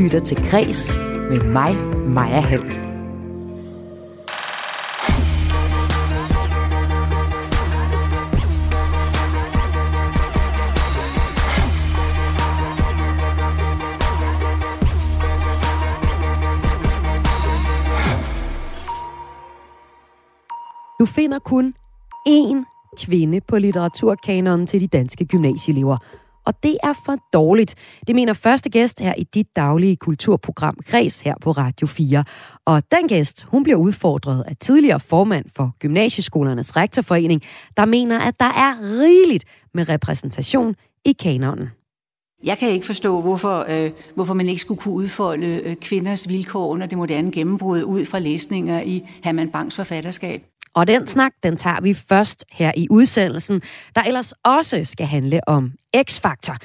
lytter til Græs med mig, Maja Hall. Du finder kun én kvinde på litteraturkanonen til de danske gymnasieelever. Og det er for dårligt. Det mener første gæst her i dit daglige kulturprogram Græs her på Radio 4. Og den gæst, hun bliver udfordret af tidligere formand for Gymnasieskolernes Rektorforening, der mener, at der er rigeligt med repræsentation i kanonen. Jeg kan ikke forstå, hvorfor, øh, hvorfor man ikke skulle kunne udfolde øh, kvinders vilkår under det moderne gennembrud ud fra læsninger i Herman Bangs forfatterskab. Og den snak, den tager vi først her i udsendelsen, der ellers også skal handle om X-Factor.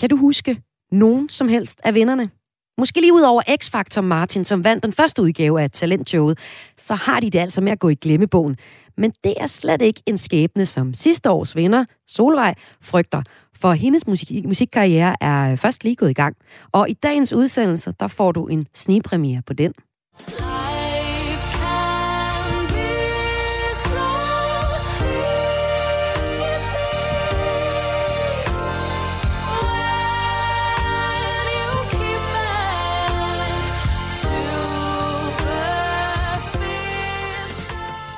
Kan du huske nogen som helst af vinderne? Måske lige ud over X-Factor Martin, som vandt den første udgave af talentshowet, så har de det altså med at gå i glemmebogen. Men det er slet ikke en skæbne, som sidste års vinder, Solvej, frygter. For hendes musik- musikkarriere er først lige gået i gang. Og i dagens udsendelse, der får du en snigpremiere på den.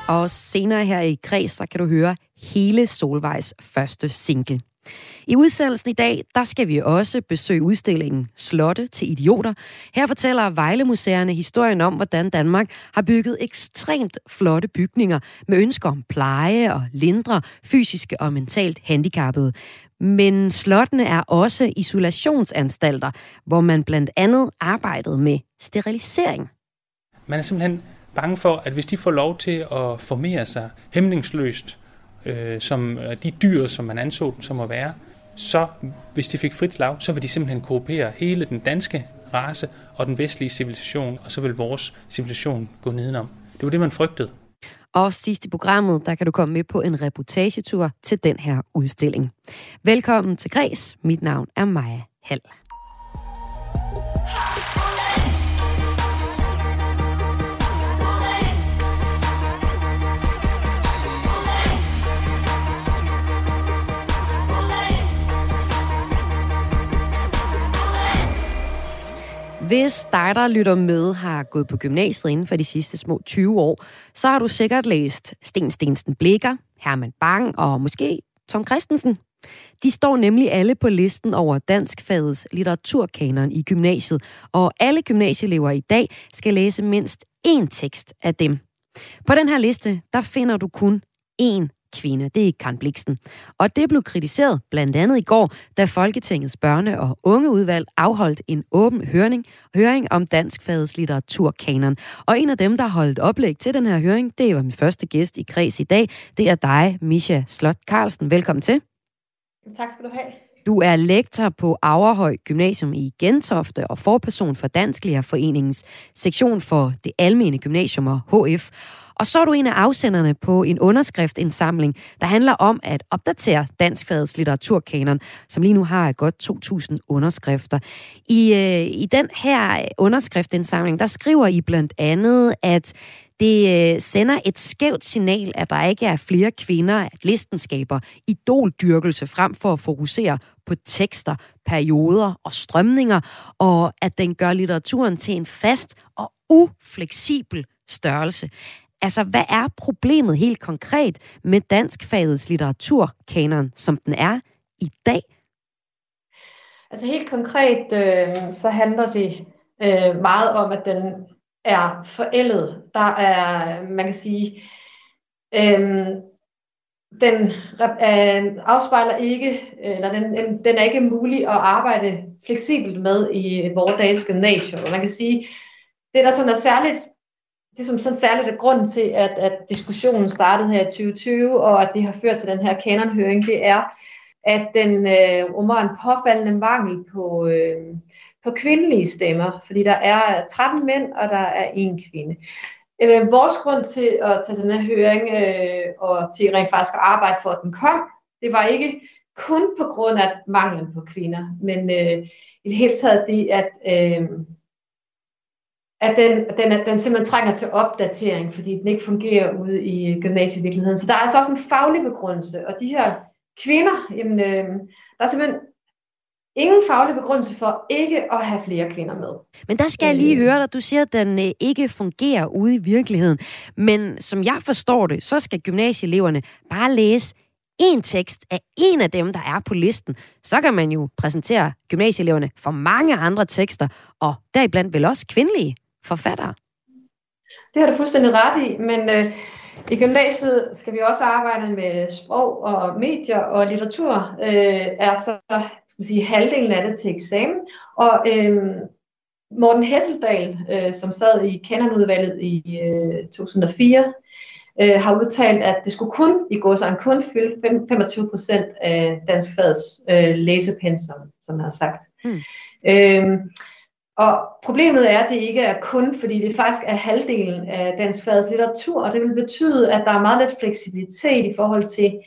Og senere her i Græs, så kan du høre hele Solvejs første single. I udsendelsen i dag, der skal vi også besøge udstillingen Slotte til idioter. Her fortæller Vejlemuseerne historien om, hvordan Danmark har bygget ekstremt flotte bygninger med ønsker om pleje og lindre fysiske og mentalt handicappede. Men slottene er også isolationsanstalter, hvor man blandt andet arbejdede med sterilisering. Man er simpelthen bange for, at hvis de får lov til at formere sig hemmelingsløst, øh, som øh, de dyr, som man anså dem som at være, så hvis de fik frit slag, så vil de simpelthen koopere hele den danske race og den vestlige civilisation, og så vil vores civilisation gå nedenom. Det var det, man frygtede. Og sidst i programmet, der kan du komme med på en reportagetur til den her udstilling. Velkommen til Græs. Mit navn er Maja Hall. Hvis dig, der lytter med, har gået på gymnasiet inden for de sidste små 20 år, så har du sikkert læst Sten Stensen Blikker, Herman Bang og måske Tom Christensen. De står nemlig alle på listen over danskfagets litteraturkanon i gymnasiet, og alle gymnasieelever i dag skal læse mindst én tekst af dem. På den her liste, der finder du kun én kvinde. Det er Karen Bliksen. Og det blev kritiseret blandt andet i går, da Folketingets børne- og ungeudvalg afholdt en åben høring, høring om danskfagets litteraturkanon. Og en af dem, der holdt oplæg til den her høring, det var min første gæst i kreds i dag. Det er dig, Misha Slot Carlsen. Velkommen til. Tak skal du have. Du er lektor på Averhøj Gymnasium i Gentofte og forperson for Dansklægerforeningens sektion for det almene gymnasium og HF. Og så er du en af afsenderne på en underskriftindsamling, der handler om at opdatere danskfagets litteraturkanon, som lige nu har godt 2.000 underskrifter. I, øh, I den her underskriftindsamling, der skriver I blandt andet, at det øh, sender et skævt signal, at der ikke er flere kvinder, at listen skaber idoldyrkelse frem for at fokusere på tekster, perioder og strømninger, og at den gør litteraturen til en fast og ufleksibel størrelse. Altså, hvad er problemet helt konkret med danskfagets litteraturkanon, som den er i dag? Altså helt konkret, øh, så handler det øh, meget om, at den er forældet. Der er, man kan sige, øh, den øh, afspejler ikke, øh, eller den, den er ikke mulig at arbejde fleksibelt med i vores dages gymnasium. Og man kan sige, det der sådan er særligt det som sådan særligt er grund til, at, at diskussionen startede her i 2020, og at det har ført til den her kanonhøring, det er, at den øh, rummer en påfaldende mangel på, øh, på kvindelige stemmer, fordi der er 13 mænd, og der er en kvinde. Øh, vores grund til at tage den her høring, øh, og til rent faktisk at arbejde for, at den kom, det var ikke kun på grund af manglen på kvinder, men øh, i det hele taget det, at, øh, at den, den, den simpelthen trænger til opdatering, fordi den ikke fungerer ude i gymnasievirkeligheden. Så der er altså også en faglig begrundelse, og de her kvinder, jamen, øh, der er simpelthen ingen faglig begrundelse for ikke at have flere kvinder med. Men der skal jeg lige øh. høre dig. Du siger, at den øh, ikke fungerer ude i virkeligheden. Men som jeg forstår det, så skal gymnasieeleverne bare læse en tekst af en af dem, der er på listen. Så kan man jo præsentere gymnasieeleverne for mange andre tekster, og deriblandt vel også kvindelige forfattere. Det har du fuldstændig ret i, men øh, i gymnasiet skal vi også arbejde med sprog og medier, og litteratur øh, er så skal sige, halvdelen af det til eksamen. Og øh, Morten Hesseldal, øh, som sad i kanonudvalget i øh, 2004, øh, har udtalt, at det skulle kun i går så kun fylde 25 procent af dansk fads øh, læsepensum, som han har sagt. Hmm. Øh, og problemet er, at det ikke er kun, fordi det faktisk er halvdelen af dansk fagets litteratur, og det vil betyde, at der er meget lidt fleksibilitet i forhold til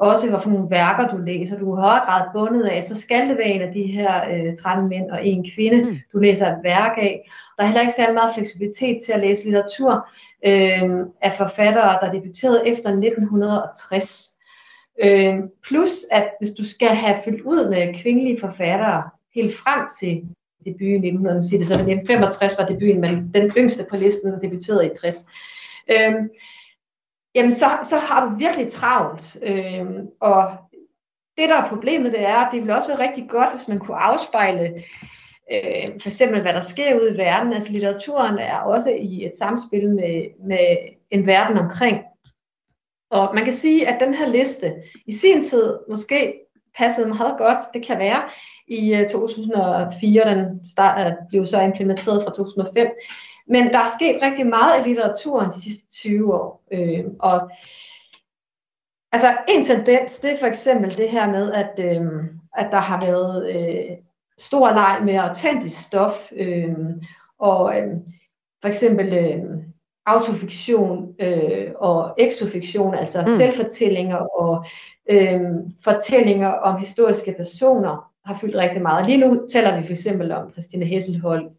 også, hvorfor nogle værker du læser. Du er i højere grad bundet af, så skal det være en af de her øh, 13 mænd og en kvinde, mm. du læser et værk af. Der er heller ikke særlig meget fleksibilitet til at læse litteratur øh, af forfattere, der debuterede efter 1960. Øh, plus, at hvis du skal have fyldt ud med kvindelige forfattere helt frem til debut i 1960, så 1965 var debuten, men den yngste på listen debuterede i 60. Øhm, jamen så, så har du virkelig travlt. Øhm, og det, der er problemet, det er, at det ville også være rigtig godt, hvis man kunne afspejle øh, for eksempel, hvad der sker ude i verden. Altså litteraturen er også i et samspil med, med en verden omkring. Og man kan sige, at den her liste i sin tid måske passede meget godt, det kan være, i 2004. Øh, den start, øh, blev så implementeret fra 2005. Men der er sket rigtig meget i litteraturen de sidste 20 år. Øh, og altså en tendens, det er for eksempel det her med, at, øh, at der har været øh, stor leg med autentisk stof, øh, og øh, for eksempel øh, autofiktion øh, og exofiktion, altså mm. selvfortællinger og øh, fortællinger om historiske personer, har fyldt rigtig meget. Lige nu taler vi for eksempel om Christine Hesselhold,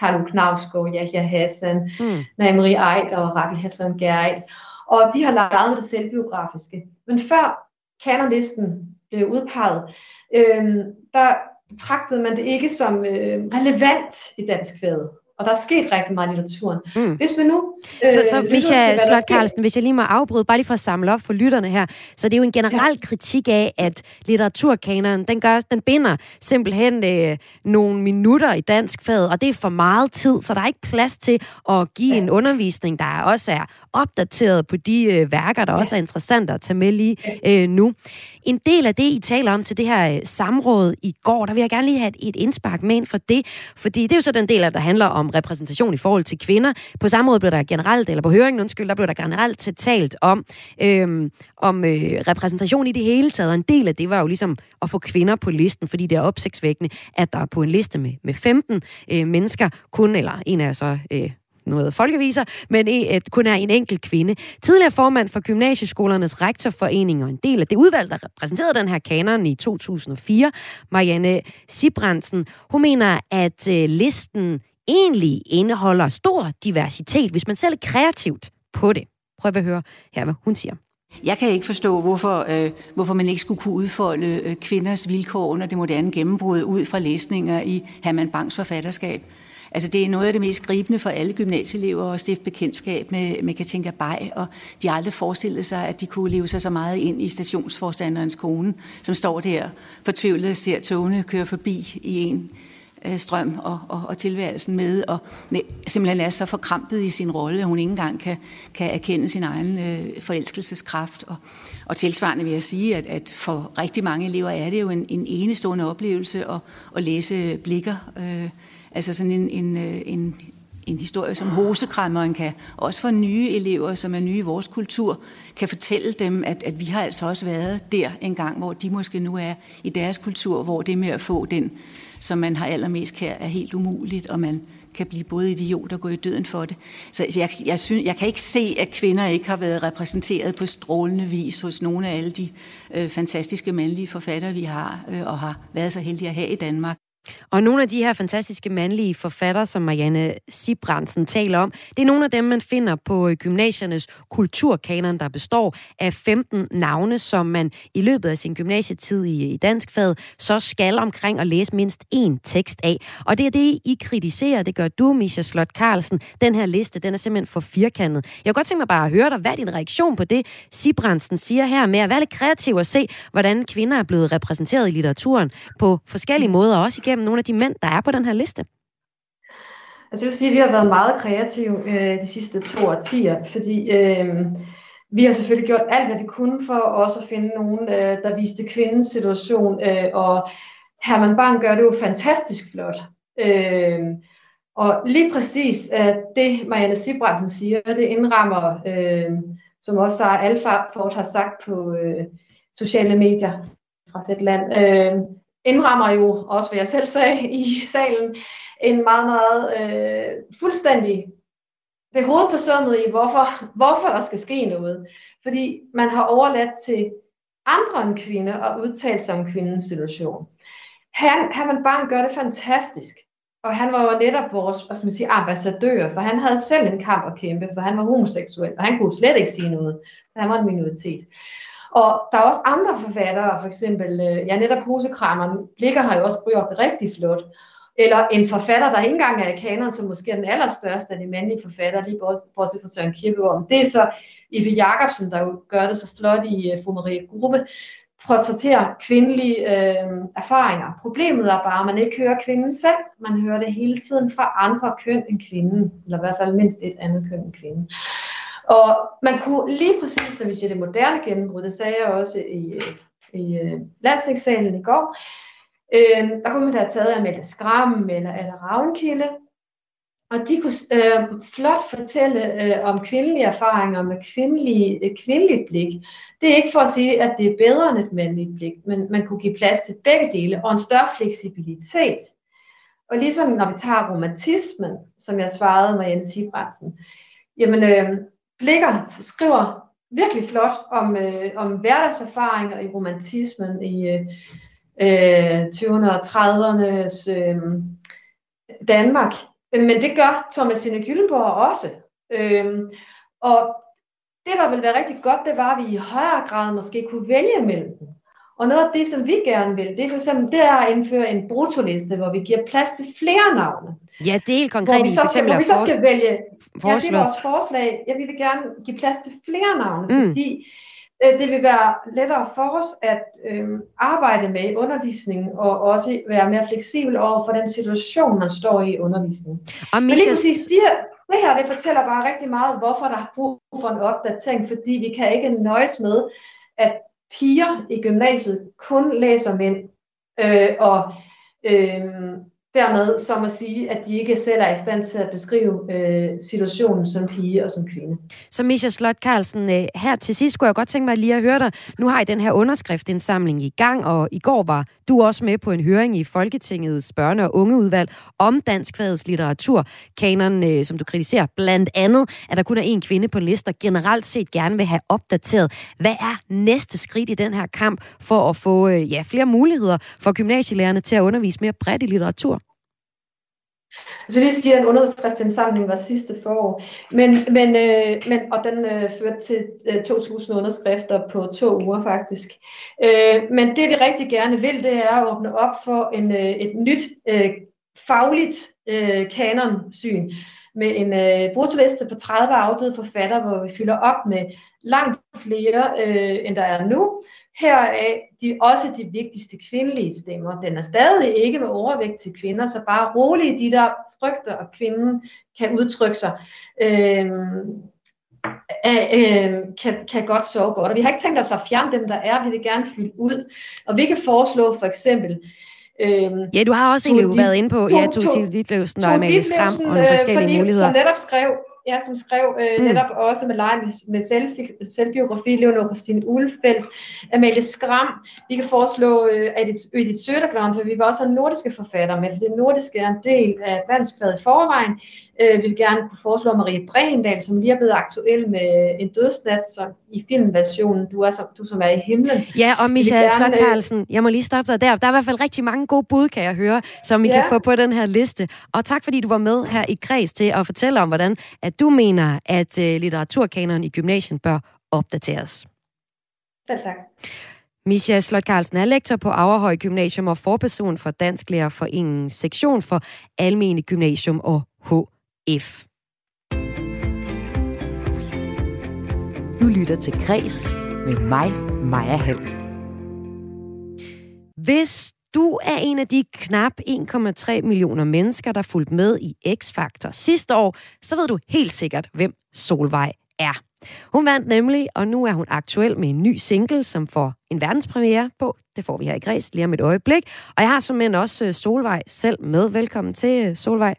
Carlo Knavsgaard, Yahya Hassan, mm. Naimri Eid og Rakel Hassan Gerid. Og de har lavet med det selvbiografiske. Men før kanonlisten blev udpeget, øh, der betragtede man det ikke som øh, relevant i dansk fæde. Og der er sket rigtig meget i litteraturen. Mm. Hvis man nu... Øh, så, så Micha Slot Carlsen, hvis jeg lige må afbryde, bare lige for at samle op for lytterne her. Så det er jo en generel ja. kritik af, at litteraturkanonen, den, gør, den binder simpelthen øh, nogle minutter i dansk fag, og det er for meget tid, så der er ikke plads til at give ja. en undervisning, der også er opdateret på de øh, værker, der ja. også er interessante at tage med lige øh, nu. En del af det, I taler om til det her øh, samråd i går, der vil jeg gerne lige have et, et indspark med ind for det, fordi det er jo så den del, der handler om repræsentation i forhold til kvinder. På samme måde blev der generelt, eller på høringen, undskyld, der blev der generelt talt om, øh, om øh, repræsentation i det hele taget, og en del af det var jo ligesom at få kvinder på listen, fordi det er opsigtsvækkende, at der på en liste med, med 15 øh, mennesker kun, eller en af så øh, noget folkeviser, men et, kun er en enkelt kvinde. Tidligere formand for Gymnasieskolernes Rektorforening og en del af det udvalg, der repræsenterede den her kanon i 2004, Marianne Sibrandsen, hun mener, at øh, listen egentlig indeholder stor diversitet, hvis man selv er kreativt på det. Prøv at høre her, hvad hun siger. Jeg kan ikke forstå, hvorfor, øh, hvorfor man ikke skulle kunne udfolde øh, kvinders vilkår under det moderne gennembrud ud fra læsninger i Herman Bangs forfatterskab. Altså det er noget af det mest gribende for alle gymnasieelever at stifte bekendtskab med, med Katinka Bay, og de har aldrig forestillet sig, at de kunne leve sig så meget ind i stationsforstanderens kone, som står der fortvivlet og ser togene køre forbi i en øh, strøm og, og, og tilværelsen med, og simpelthen er så forkrampet i sin rolle, at hun ikke engang kan, kan erkende sin egen øh, forelskelseskraft. Og, og tilsvarende vil jeg sige, at, at for rigtig mange elever er det jo en, en enestående oplevelse at, at læse blikker øh, Altså sådan en, en, øh, en, en historie som hosekræmmeren kan, også for nye elever, som er nye i vores kultur, kan fortælle dem, at, at vi har altså også været der en gang, hvor de måske nu er i deres kultur, hvor det med at få den, som man har allermest her, er helt umuligt, og man kan blive både idiot og gå i døden for det. Så jeg, jeg, synes, jeg kan ikke se, at kvinder ikke har været repræsenteret på strålende vis hos nogle af alle de øh, fantastiske mandlige forfattere, vi har, øh, og har været så heldige at have i Danmark. Og nogle af de her fantastiske mandlige forfattere, som Marianne Sibrandsen taler om, det er nogle af dem, man finder på øh, gymnasiernes kulturkanon, der består af 15 navne, som man i løbet af sin gymnasietid i, i danskfaget så skal omkring at læse mindst én tekst af. Og det er det, I kritiserer. Det gør du, Misha Slot Carlsen. Den her liste, den er simpelthen for firkantet. Jeg kunne godt tænke mig bare at høre dig, hvad er din reaktion på det, Sibrandsen siger her med at være lidt kreativ og se, hvordan kvinder er blevet repræsenteret i litteraturen på forskellige måder, også igennem igennem nogle af de mænd, der er på den her liste? Altså jeg vil sige, at vi har været meget kreative øh, de sidste to årtier, fordi øh, vi har selvfølgelig gjort alt, hvad vi kunne for også at finde nogen, øh, der viste kvindens situation, øh, og Herman Bang gør det jo fantastisk flot. Øh, og lige præcis øh, det, Marianne Sibrandsen siger, det indrammer, øh, som også Sara Alfart har sagt på øh, sociale medier fra sit land, øh, indrammer jo, også hvad jeg selv sagde i salen, en meget, meget øh, fuldstændig det hovedpersonede i, hvorfor, hvorfor der skal ske noget. Fordi man har overladt til andre end kvinde at udtale sig om kvindens situation. Han, Herman Bang gør det fantastisk. Og han var jo netop vores hvad skal man sige, ambassadør, for han havde selv en kamp at kæmpe, for han var homoseksuel, og han kunne slet ikke sige noget, så han var en minoritet. Og der er også andre forfattere, for eksempel, øh, ja netop Husekrameren, Blikker har jo også gjort det rigtig flot. Eller en forfatter, der ikke engang er i kanon, som måske er den allerstørste af de mandlige forfattere, lige bortset fra Søren Kierkegaard. Det er så Ive Jacobsen, der jo gør det så flot i uh, Fru Marie Gruppe, portrætterer kvindelige øh, erfaringer. Problemet er bare, at man ikke hører kvinden selv. Man hører det hele tiden fra andre køn end kvinden, eller i hvert fald mindst et andet køn end kvinden. Og man kunne lige præcis, når vi siger det moderne gennembrud, det sagde jeg også i, i øh, uh, landseksamen i går, øh, der kunne man da have taget Amalie Skram eller Anna Ravnkilde, og de kunne øh, flot fortælle øh, om kvindelige erfaringer med kvindelige, øh, kvindeligt blik. Det er ikke for at sige, at det er bedre end et mandligt blik, men man kunne give plads til begge dele og en større fleksibilitet. Og ligesom når vi tager romantismen, som jeg svarede med Jens Sibransen, jamen øh, Blikker skriver virkelig flot om, øh, om hverdagserfaringer i romantismen i øh, øh 20'erne og 30'ernes øh, Danmark. Men det gør Thomasine Gyllenborg også. Øh, og det, der vil være rigtig godt, det var, at vi i højere grad måske kunne vælge mellem dem. Og noget af det, som vi gerne vil, det er for eksempel det er at indføre en brutoliste, hvor vi giver plads til flere navne. Ja, det er helt konkret. Hvor vi så skal, hvor vi så skal vælge, ja, det er vores forslag, ja, vi vil gerne give plads til flere navne, mm. fordi øh, det vil være lettere for os at øh, arbejde med undervisning og også være mere fleksibel over for den situation, man står i i undervisningen. Og Men lige præcis de her, det her, det fortæller bare rigtig meget, hvorfor der er brug for en opdatering, fordi vi kan ikke nøjes med, at piger i gymnasiet kun læser mænd, øh, og øh, dermed som at sige, at de ikke selv er i stand til at beskrive øh, situationen som pige og som kvinde. Så Misha Slot Carlsen, øh, her til sidst skulle jeg godt tænke mig lige at høre dig. Nu har I den her underskriftindsamling i gang, og i går var du også med på en høring i Folketingets børne- og ungeudvalg om danskfagets litteratur. Kanon, øh, som du kritiserer, blandt andet, at der kun er en kvinde på lister, generelt set gerne vil have opdateret. Hvad er næste skridt i den her kamp for at få øh, ja, flere muligheder for gymnasielærerne til at undervise mere bredt i litteratur? Så det siger, at en underskriftsindsamling var sidste forår, men, men, øh, men, og den øh, førte til øh, 2.000 underskrifter på to uger faktisk. Øh, men det vi rigtig gerne vil, det er at åbne op for en, øh, et nyt øh, fagligt øh, kanonsyn med en øh, brutoliste på 30 afdøde forfatter, hvor vi fylder op med langt flere, øh, end der er nu, Heraf de, også de vigtigste kvindelige stemmer. Den er stadig ikke med overvægt til kvinder, så bare roligt de der frygter, at kvinden kan udtrykke sig, øh, øh, kan, kan godt sove godt. Og vi har ikke tænkt os at fjerne dem, der er. Vi vil gerne fylde ud. Og vi kan foreslå for eksempel Øhm, ja, du har også egentlig været inde på to, ja, Tove Ditlevsen og Amalie Skram og nogle forskellige fordi, muligheder. Som netop skrev, ja, som skrev øh, mm. netop også med leje med, med selv, selvbiografi, Leonor Christine Ulfeldt, Amalie Skram. Vi kan foreslå øh, Edith Södergran, for vi vil også have nordiske forfattere med, for det nordiske er en del af dansk i forvejen. Øh, vi vil gerne kunne foreslå Marie Brendal, som lige er blevet aktuel med en dødsnat, som i filmversionen, du, er så, du som er i himlen. Ja, og Michael Slot Carlsen, jeg må lige stoppe dig der. Der er i hvert fald rigtig mange gode bud, kan jeg høre, som vi ja. kan få på den her liste. Og tak fordi du var med her i Græs til at fortælle om, hvordan at du mener, at uh, litteraturkanonen i gymnasiet bør opdateres. Selv tak. Misha Slot Carlsen er lektor på Averhøj Gymnasium og forperson for Dansk Lærerforeningens sektion for Almene Gymnasium og F. Du lytter til Græs med mig, Maja Hall. Hvis du er en af de knap 1,3 millioner mennesker, der fulgte med i X-Factor sidste år, så ved du helt sikkert, hvem Solvej er. Hun vandt nemlig, og nu er hun aktuel med en ny single, som får en verdenspremiere på. Det får vi her i Græs lige om et øjeblik. Og jeg har simpelthen også øh, Solvej selv med. Velkommen til, øh, Solvej.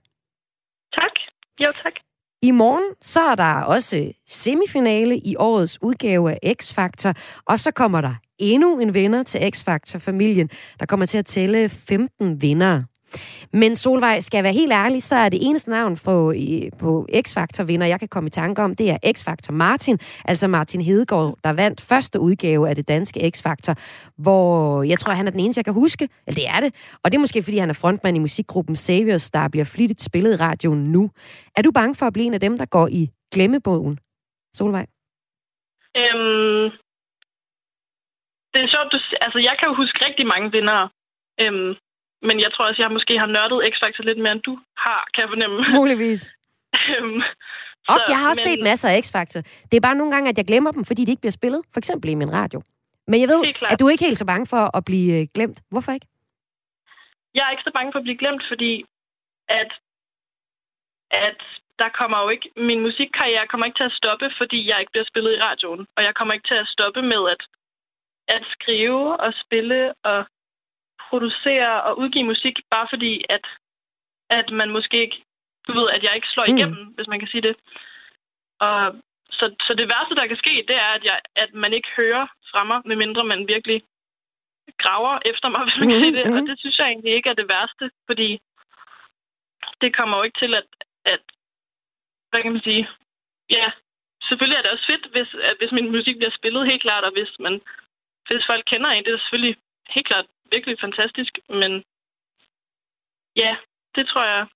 Jo, tak. I morgen så er der også semifinale i årets udgave af X-Factor, og så kommer der endnu en vinder til X-Factor-familien, der kommer til at tælle 15 vindere. Men Solvej, skal jeg være helt ærlig, så er det eneste navn på, på X-Factor-vinder, jeg kan komme i tanke om, det er X-Factor Martin, altså Martin Hedegaard, der vandt første udgave af det danske X-Factor, hvor jeg tror, han er den eneste, jeg kan huske. Eller det er det. Og det er måske, fordi han er frontmand i musikgruppen Saviors, der bliver flittigt spillet i radioen nu. Er du bange for at blive en af dem, der går i glemmebogen? Solvej? Øhm, det er sjovt, du, altså jeg kan jo huske rigtig mange vinder. Øhm, men jeg tror også, jeg måske har nørdet X-Factor lidt mere, end du har, kan jeg fornemme. Muligvis. Øhm, og så, jeg har også men... set masser af X-Factor. Det er bare nogle gange, at jeg glemmer dem, fordi de ikke bliver spillet. For eksempel i min radio. Men jeg ved, at du er ikke helt så bange for at blive øh, glemt. Hvorfor ikke? Jeg er ikke så bange for at blive glemt, fordi at, at der kommer jo ikke... Min musikkarriere kommer ikke til at stoppe, fordi jeg ikke bliver spillet i radioen. Og jeg kommer ikke til at stoppe med at, at skrive og spille og producere og udgive musik, bare fordi, at, at man måske ikke, du ved, at jeg ikke slår mm. igennem, mm. hvis man kan sige det. Og så, så det værste, der kan ske, det er, at, jeg, at man ikke hører fra mig, medmindre man virkelig graver efter mig, hvis man kan sige det. Mm. Og det synes jeg egentlig ikke er det værste, fordi det kommer jo ikke til, at, at hvad kan man sige, ja, selvfølgelig er det også fedt, hvis, at hvis min musik bliver spillet helt klart, og hvis man hvis folk kender en, det er selvfølgelig helt klart virkelig fantastisk, men ja, det tror jeg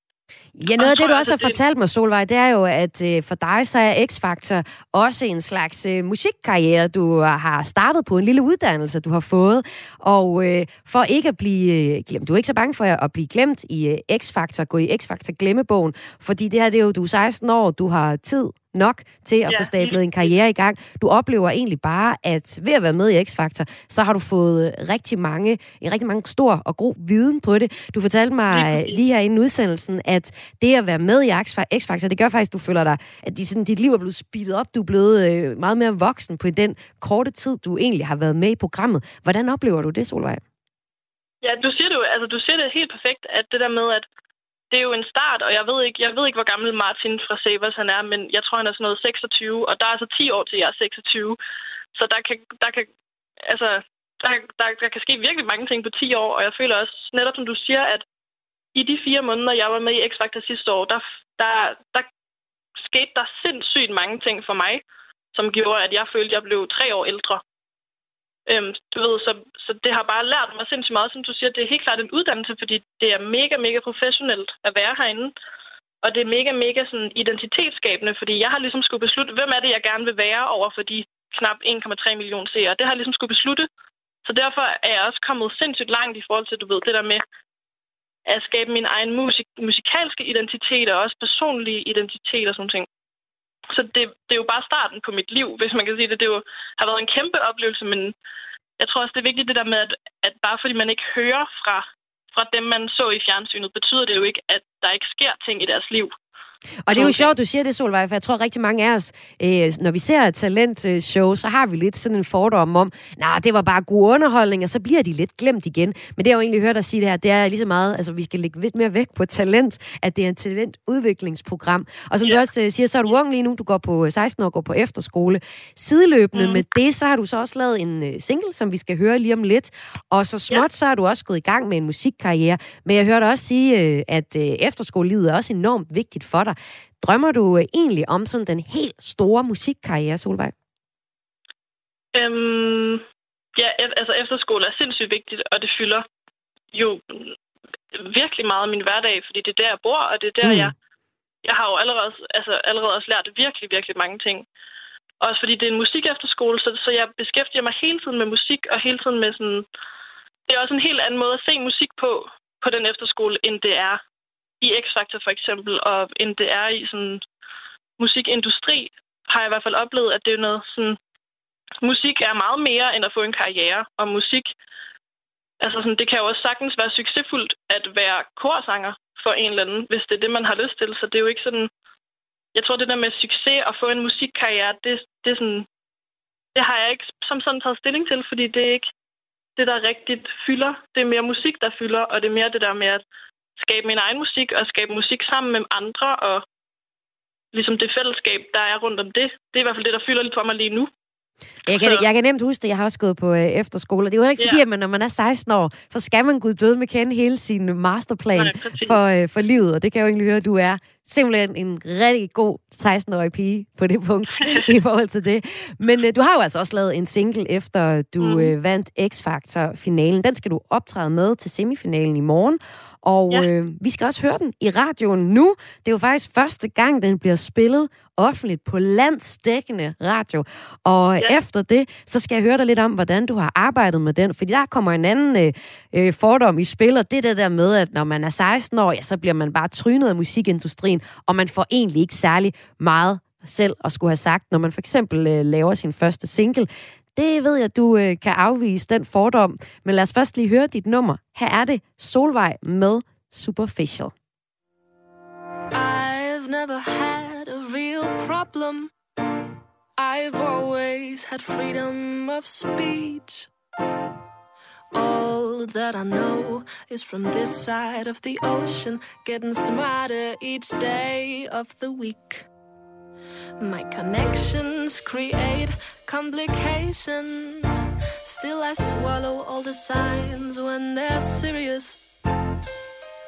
Ja, noget af det, du også har fortalt mig, Solvej, det er jo, at øh, for dig så er X-Factor også en slags øh, musikkarriere, du har startet på, en lille uddannelse, du har fået. Og øh, for ikke at blive øh, glemt, du er ikke så bange for at blive glemt i øh, X-Factor, gå i X-Factor glemmebogen, fordi det her, det er jo, du er 16 år, du har tid nok til at ja. få stablet en karriere i gang. Du oplever egentlig bare, at ved at være med i X-Factor, så har du fået rigtig mange, en rigtig mange stor og god viden på det. Du fortalte mig lige her inden udsendelsen, at det at være med i X-Factor, det gør faktisk, at du føler dig, at sådan, dit liv er blevet speedet op. Du er blevet øh, meget mere voksen på den korte tid, du egentlig har været med i programmet. Hvordan oplever du det, Solvej? Ja, du siger det jo, altså du siger det helt perfekt, at det der med, at det er jo en start, og jeg ved ikke, jeg ved ikke hvor gammel Martin fra Sabers han er, men jeg tror, han er sådan noget 26, og der er altså 10 år til, jeg er 26. Så der kan, der kan, altså, der, der, der kan ske virkelig mange ting på 10 år, og jeg føler også, netop som du siger, at i de fire måneder, jeg var med i X-Factor sidste år, der, der, der skete der sindssygt mange ting for mig, som gjorde, at jeg følte, at jeg blev tre år ældre. Øhm, du ved, så, så det har bare lært mig sindssygt meget, som du siger. Det er helt klart en uddannelse, fordi det er mega, mega professionelt at være herinde. Og det er mega, mega sådan identitetsskabende, fordi jeg har ligesom skulle beslutte, hvem er det, jeg gerne vil være over for de knap 1,3 millioner seere. Det har jeg ligesom skulle beslutte. Så derfor er jeg også kommet sindssygt langt i forhold til, du ved, det der med at skabe min egen musik, musikalske identitet og også personlige identitet og sådan ting. Så det, det er jo bare starten på mit liv, hvis man kan sige det. Det jo, har været en kæmpe oplevelse, men jeg tror også, det er vigtigt det der med, at, at bare fordi man ikke hører fra, fra dem, man så i fjernsynet, betyder det jo ikke, at der ikke sker ting i deres liv. Og det er jo sjovt, du siger det, Solvej, for jeg tror rigtig mange af os, øh, når vi ser et talentshow, så har vi lidt sådan en fordom om, nej, det var bare god underholdning, og så bliver de lidt glemt igen. Men det jeg jo egentlig hørt dig sige det her, det er lige så meget, altså vi skal lægge lidt mere vægt på talent, at det er et talentudviklingsprogram. Og som ja. du også øh, siger, så er du ung lige nu, du går på 16 år, går på efterskole. Sideløbende mm. med det, så har du så også lavet en øh, single, som vi skal høre lige om lidt. Og så småt, ja. så er du også gået i gang med en musikkarriere. Men jeg hørte også sige, øh, at øh, efterskolelivet er også enormt vigtigt for dig dig. Drømmer du øh, egentlig om sådan den helt store musikkarriere, Solvej? Øhm, ja, altså efterskole er sindssygt vigtigt, og det fylder jo virkelig meget min hverdag, fordi det er der, jeg bor, og det er der, mm. jeg, jeg har jo allerede, altså, allerede også lært virkelig, virkelig mange ting. Også fordi det er en musik efterskole, så, så jeg beskæftiger mig hele tiden med musik, og hele tiden med sådan... Det er også en helt anden måde at se musik på, på den efterskole, end det er i X-Factor for eksempel, og end det er i sådan musikindustri, har jeg i hvert fald oplevet, at det er noget sådan... Musik er meget mere end at få en karriere, og musik... Altså sådan, det kan jo også sagtens være succesfuldt at være korsanger for en eller anden, hvis det er det, man har lyst til. Så det er jo ikke sådan jeg tror, det der med succes og få en musikkarriere, det, det, er sådan, det har jeg ikke som sådan taget stilling til, fordi det er ikke det, der rigtigt fylder. Det er mere musik, der fylder, og det er mere det der med at skabe min egen musik og skabe musik sammen med andre, og ligesom det fællesskab, der er rundt om det. Det er i hvert fald det, der fylder lidt for mig lige nu. Jeg kan, jeg kan nemt huske det. Jeg har også gået på øh, efterskole. Det er jo ikke fordi, ja. at man, når man er 16 år, så skal man gud døde med kende hele sin masterplan Nej, for, øh, for livet. Og det kan jeg jo egentlig høre, at du er simpelthen en rigtig god 16-årig pige på det punkt i forhold til det. Men øh, du har jo altså også lavet en single efter du mm. øh, vandt X-Factor-finalen. Den skal du optræde med til semifinalen i morgen. Og ja. øh, vi skal også høre den i radioen nu. Det er jo faktisk første gang, den bliver spillet offentligt på landsdækkende radio. Og ja. efter det, så skal jeg høre dig lidt om, hvordan du har arbejdet med den. Fordi der kommer en anden øh, øh fordom i spil, og det er det der med, at når man er 16 år, ja, så bliver man bare trynet af musikindustrien, og man får egentlig ikke særlig meget selv at skulle have sagt, når man for eksempel øh, laver sin første single. Det ved jeg, at du øh, kan afvise den fordom. Men lad os først lige høre dit nummer. Her er det Solvej med Superficial. I've never had a real problem. I've always had freedom of speech. All that I know is from this side of the ocean, getting smarter each day of the week. My connections create complications. Still, I swallow all the signs when they're serious.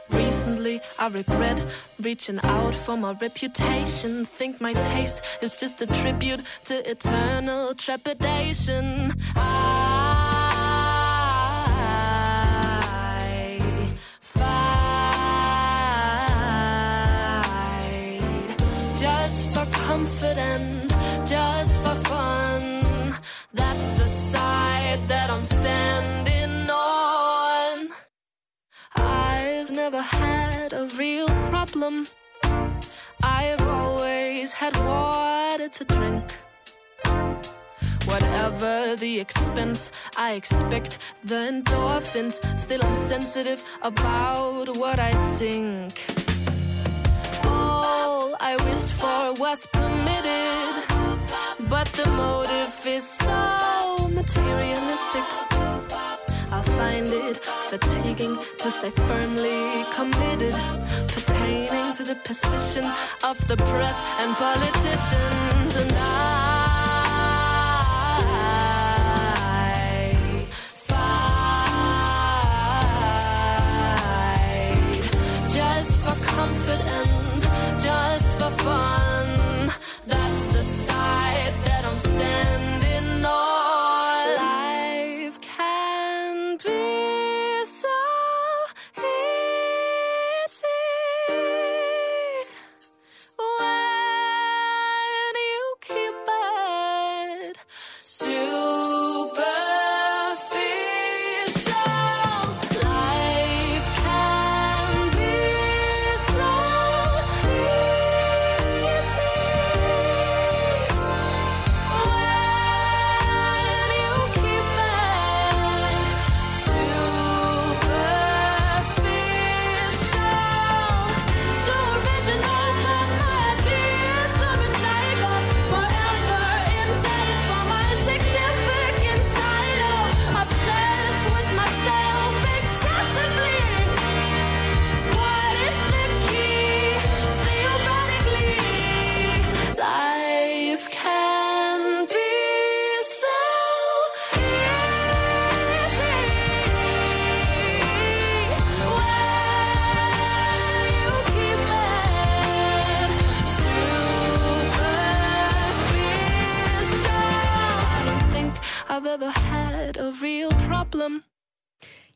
Recently, I regret reaching out for my reputation. Think my taste is just a tribute to eternal trepidation. I and just for fun. That's the side that I'm standing on. I've never had a real problem. I've always had water to drink. Whatever the expense, I expect the endorphins. Still, I'm sensitive about what I think. I wished for was permitted. But the motive is so materialistic. I find it fatiguing to stay firmly committed, pertaining to the position of the press and politicians. And I understand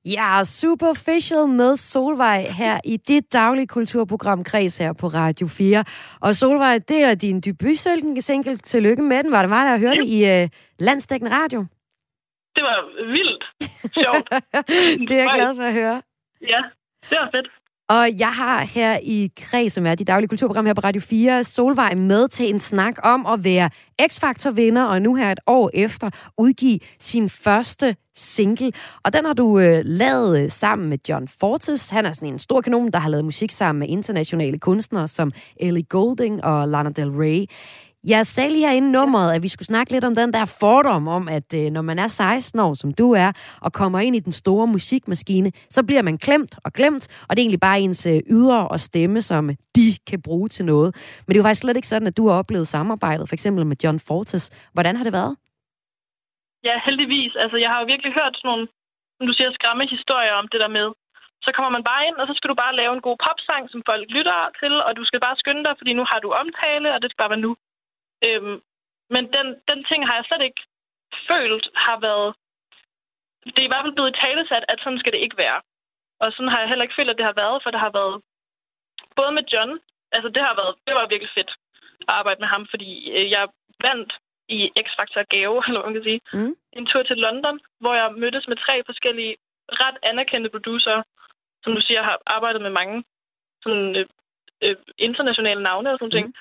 Ja, Superficial med Solvej her i dit daglige kulturprogram Kreds her på Radio 4. Og Solvej, det er din debutsingle. Tillykke med den. Var det meget, der hørte det i uh, Landsdækkende Radio? Det var vildt sjovt. det er jeg glad for at høre. Ja, det var fedt. Og jeg har her i Kreds, som er de daglige kulturprogram her på Radio 4, Solvej med til en snak om at være X-Factor-vinder, og nu her et år efter udgive sin første single. Og den har du øh, lavet øh, sammen med John Fortes. Han er sådan en stor kanon, der har lavet musik sammen med internationale kunstnere som Ellie Golding og Lana Del Rey. Jeg sagde lige herinde nummeret, at vi skulle snakke lidt om den der fordom om, at øh, når man er 16 år, som du er, og kommer ind i den store musikmaskine, så bliver man klemt og glemt, og det er egentlig bare ens øh, ydre og stemme, som de kan bruge til noget. Men det er jo faktisk slet ikke sådan, at du har oplevet samarbejdet, for eksempel med John Fortes. Hvordan har det været? Ja, heldigvis. Altså, jeg har jo virkelig hørt sådan nogle, som du siger, skræmme historier om det der med, så kommer man bare ind, og så skal du bare lave en god popsang, som folk lytter til, og du skal bare skynde dig, fordi nu har du omtale, og det skal bare være nu. Øhm, men den, den ting har jeg slet ikke følt har været... Det er i hvert fald blevet talesat, at sådan skal det ikke være. Og sådan har jeg heller ikke følt, at det har været, for det har været... Både med John, altså det har været, det var virkelig fedt at arbejde med ham, fordi øh, jeg vandt i X-Factor gave, eller hvad man kan sige, mm. en tur til London, hvor jeg mødtes med tre forskellige ret anerkendte producer, som du siger har arbejdet med mange sådan, øh, øh, internationale navne og sådan mm. ting.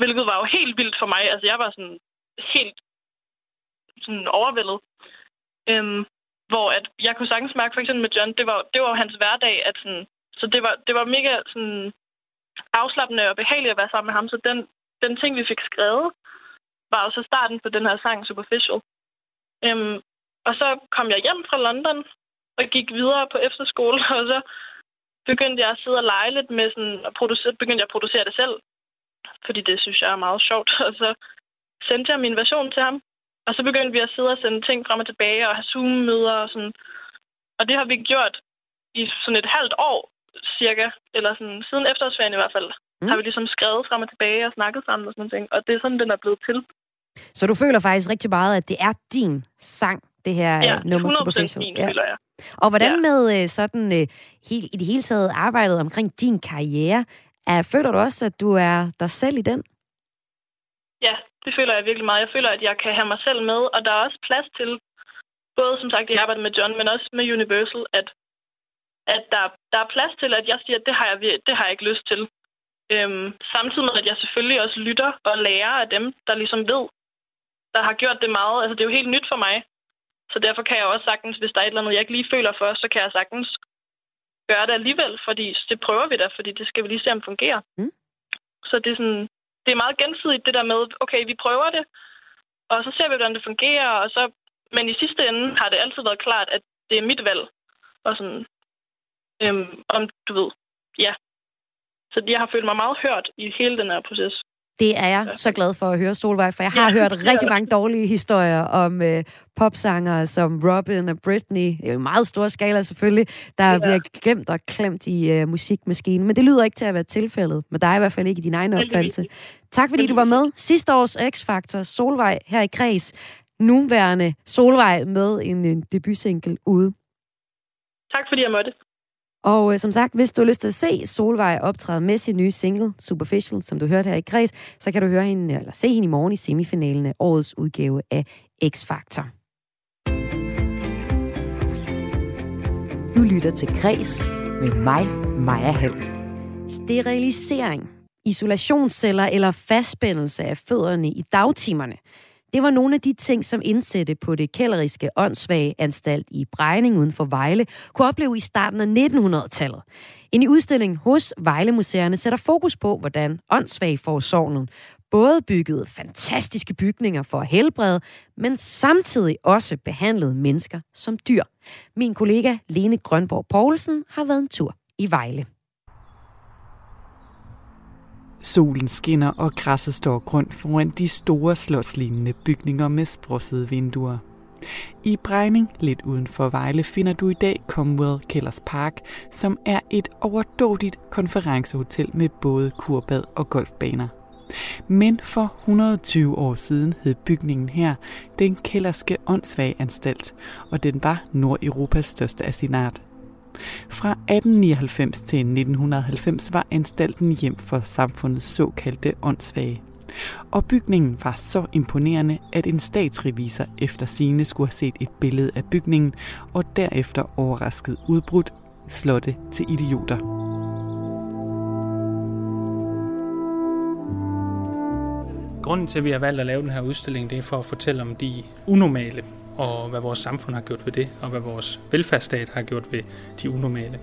Hvilket var jo helt vildt for mig. Altså, jeg var sådan helt sådan overvældet. Øhm, hvor at jeg kunne sagtens mærke, for eksempel med John, det var, det var hans hverdag, at sådan, så det var, det var mega sådan afslappende og behageligt at være sammen med ham. Så den, den ting, vi fik skrevet, var jo så starten på den her sang, Superficial. Øhm, og så kom jeg hjem fra London og gik videre på efterskole, og så begyndte jeg at sidde og lege lidt med sådan, og producere, begyndte jeg at producere det selv fordi det synes jeg er meget sjovt. Og så sendte jeg min version til ham. Og så begyndte vi at sidde og sende ting frem og tilbage og have Zoom-møder og sådan. Og det har vi gjort i sådan et halvt år cirka, eller sådan siden efterårsferien i hvert fald, mm. har vi ligesom skrevet frem og tilbage og snakket sammen og sådan noget. Og det er sådan, den er blevet til. Så du føler faktisk rigtig meget, at det er din sang, det her ja, nummer Superficial? Min, ja, føler jeg. Og hvordan ja. med øh, sådan uh, helt, i det hele taget arbejdet omkring din karriere? Er, føler du også, at du er dig selv i den? Ja, det føler jeg virkelig meget. Jeg føler, at jeg kan have mig selv med, og der er også plads til, både som sagt i arbejdet med John, men også med Universal, at, at der, der er plads til, at jeg siger, at det har jeg, det har jeg ikke lyst til. Øhm, samtidig med, at jeg selvfølgelig også lytter og lærer af dem, der ligesom ved, der har gjort det meget. Altså, det er jo helt nyt for mig. Så derfor kan jeg også sagtens, hvis der er et eller andet, jeg ikke lige føler for, så kan jeg sagtens gøre det alligevel, fordi det prøver vi da, fordi det skal vi lige se, om det fungerer. Mm. Så det er, sådan, det er meget gensidigt, det der med, okay, vi prøver det, og så ser vi, hvordan det fungerer, og så, men i sidste ende har det altid været klart, at det er mit valg. Og sådan, øhm, om du ved, ja. Så jeg har følt mig meget hørt i hele den her proces. Det er jeg så glad for at høre, Solvej, for jeg har hørt rigtig mange dårlige historier om øh, popsangere som Robin og Britney. Det er jo en meget stor skala selvfølgelig, der ja. bliver glemt og klemt i øh, musikmaskinen. Men det lyder ikke til at være tilfældet. Men der er i hvert fald ikke i din egen opfattelse. Tak fordi du var med. Sidste års X-Factor, Solvej her i Kreds. Nuværende Solvej med en, en debutsingle ude. Tak fordi jeg måtte. Og øh, som sagt, hvis du har lyst til at se Solvej optræde med sin nye single, Superficial, som du hørte her i Græs, så kan du høre hende, eller se hende i morgen i semifinalen af årets udgave af X-Factor. Du lytter til Græs med mig, Maja Hall. Sterilisering, isolationsceller eller fastspændelse af fødderne i dagtimerne – det var nogle af de ting, som indsatte på det kælderiske åndssvage anstalt i Brejning uden for Vejle kunne opleve i starten af 1900-tallet. En udstilling hos Vejle-museerne sætter fokus på, hvordan åndssvage forsorgen både byggede fantastiske bygninger for at helbrede, men samtidig også behandlede mennesker som dyr. Min kollega Lene Grønborg Poulsen har været en tur i Vejle. Solen skinner, og græsset står grønt foran de store slotslignende bygninger med sprossede vinduer. I Brejning, lidt uden for Vejle, finder du i dag Commonwealth Kellers Park, som er et overdådigt konferencehotel med både kurbad og golfbaner. Men for 120 år siden hed bygningen her den Kælderske Åndssvageanstalt, og den var Nordeuropas største af sin art. Fra 1899 til 1990 var anstalten hjem for samfundets såkaldte åndssvage. Og bygningen var så imponerende, at en statsrevisor efter sine skulle have set et billede af bygningen, og derefter overrasket udbrudt slotte til idioter. Grunden til, at vi har valgt at lave den her udstilling, det er for at fortælle om de unormale, og hvad vores samfund har gjort ved det, og hvad vores velfærdsstat har gjort ved de unormale.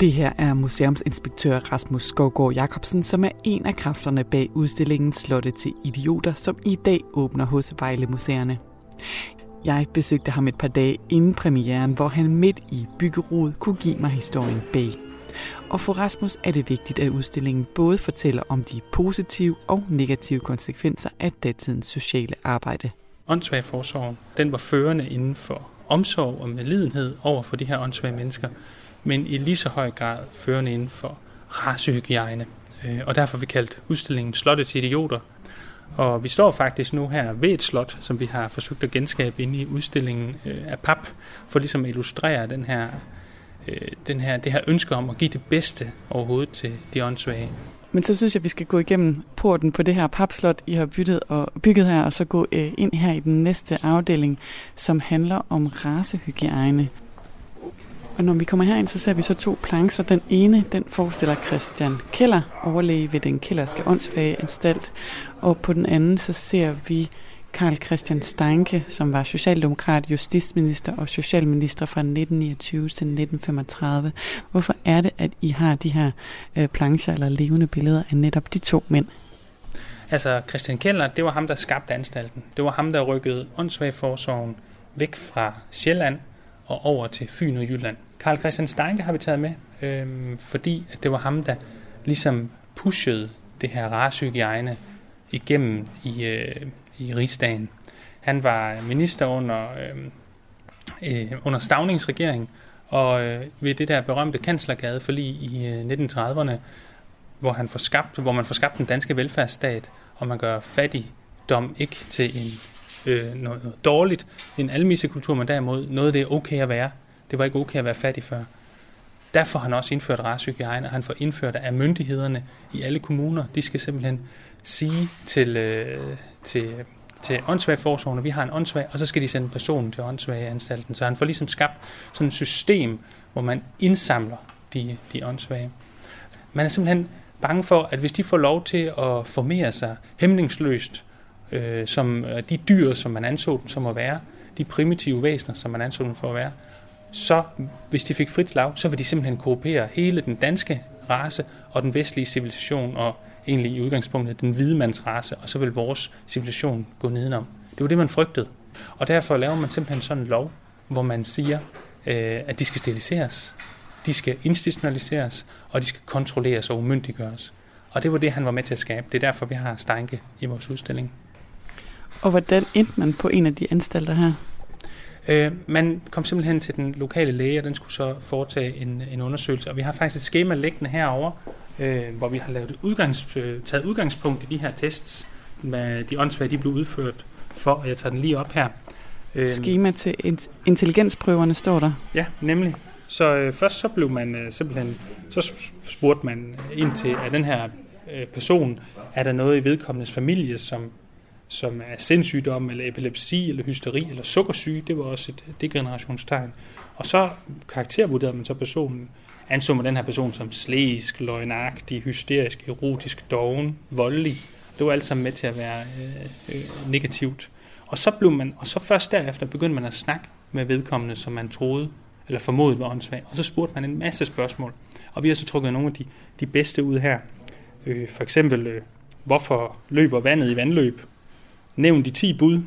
Det her er museumsinspektør Rasmus Skovgaard Jacobsen, som er en af kræfterne bag udstillingen Slotte til Idioter, som i dag åbner hos Vejle Museerne. Jeg besøgte ham et par dage inden premieren, hvor han midt i byggerodet kunne give mig historien bag. Og for Rasmus er det vigtigt, at udstillingen både fortæller om de positive og negative konsekvenser af datidens sociale arbejde. Åndssvagforsorgen, den var førende inden for omsorg og medlidenhed over for de her åndssvage mennesker, men i lige så høj grad førende inden for racehygiejne. Øh, og derfor har vi kaldt udstillingen Slottet til idioter. Og vi står faktisk nu her ved et slot, som vi har forsøgt at genskabe inde i udstillingen øh, af pap, for ligesom at illustrere den her, øh, den her, det her ønske om at give det bedste overhovedet til de åndssvage. Men så synes jeg, at vi skal gå igennem porten på det her papslot, I har bygget, og bygget her, og så gå øh, ind her i den næste afdeling, som handler om racehygiejne. Og når vi kommer herind, så ser vi så to plancher. Den ene, den forestiller Christian Keller, overlæge ved den Kellerske åndsfage anstalt. Og på den anden, så ser vi Karl Christian Steinke, som var socialdemokrat, justitsminister og socialminister fra 1929 til 1935. Hvorfor er det, at I har de her øh, plancher eller levende billeder af netop de to mænd? Altså, Christian Keller, det var ham, der skabte anstalten. Det var ham, der rykkede åndssvagforsorgen væk fra Sjælland og over til Fyn og Jylland. Karl Christian Steinke har vi taget med, øh, fordi at det var ham, der ligesom pushede det her racehygiejne igennem i, øh, i rigsdagen. Han var minister under, øh, øh under Stavnings regering, og øh, ved det der berømte kanslergade forlig i øh, 1930'erne, hvor, han får skabt, hvor man får skabt den danske velfærdsstat, og man gør fattigdom ikke til en, øh, noget, noget dårligt, en almissekultur, men derimod noget, det er okay at være. Det var ikke okay at være fattig før. Derfor har han også indført racehygiejne, og han får indført af myndighederne i alle kommuner. De skal simpelthen sige til, øh, til, til åndssvagforsorgen, at vi har en åndssvag, og så skal de sende personen til åndssvageanstalten. Så han får ligesom skabt sådan et system, hvor man indsamler de, de åndssvage. Man er simpelthen bange for, at hvis de får lov til at formere sig hæmningsløst, øh, som øh, de dyr, som man anså dem som at være, de primitive væsener, som man anså dem for at være, så hvis de fik frit slag, så vil de simpelthen koopere hele den danske race og den vestlige civilisation og egentlig i udgangspunktet den hvide mands race, og så vil vores civilisation gå nedenom. Det var det, man frygtede. Og derfor laver man simpelthen sådan en lov, hvor man siger, øh, at de skal steriliseres, de skal institutionaliseres, og de skal kontrolleres og umyndiggøres. Og det var det, han var med til at skabe. Det er derfor, vi har Steinke i vores udstilling. Og hvordan endte man på en af de anstalter her? Øh, man kom simpelthen til den lokale læge, og den skulle så foretage en, en undersøgelse. Og vi har faktisk et schema liggende herover, øh, hvor vi har lavet udgangs, øh, taget udgangspunkt i de her tests, med de åndssvage, de blev udført for, og jeg tager den lige op her. Øh, Schema til intelligensprøverne står der. Ja, nemlig. Så øh, først så blev man øh, simpelthen, så spurgte man ind til, at den her øh, person, er der noget i vedkommendes familie, som som er sindssygdom, eller epilepsi, eller hysteri, eller sukkersyge. Det var også et degenerationstegn. Og så karaktervurderede man så personen. Anså man den her person som slæsk, løgnagtig, hysterisk, erotisk, doven, voldelig. Det var alt sammen med til at være øh, øh, negativt. Og så, blev man, og så først derefter begyndte man at snakke med vedkommende, som man troede eller formodet var åndssvag. Og så spurgte man en masse spørgsmål. Og vi har så trukket nogle af de, de bedste ud her. Øh, for eksempel, øh, hvorfor løber vandet i vandløb? Nævn de 10 bud.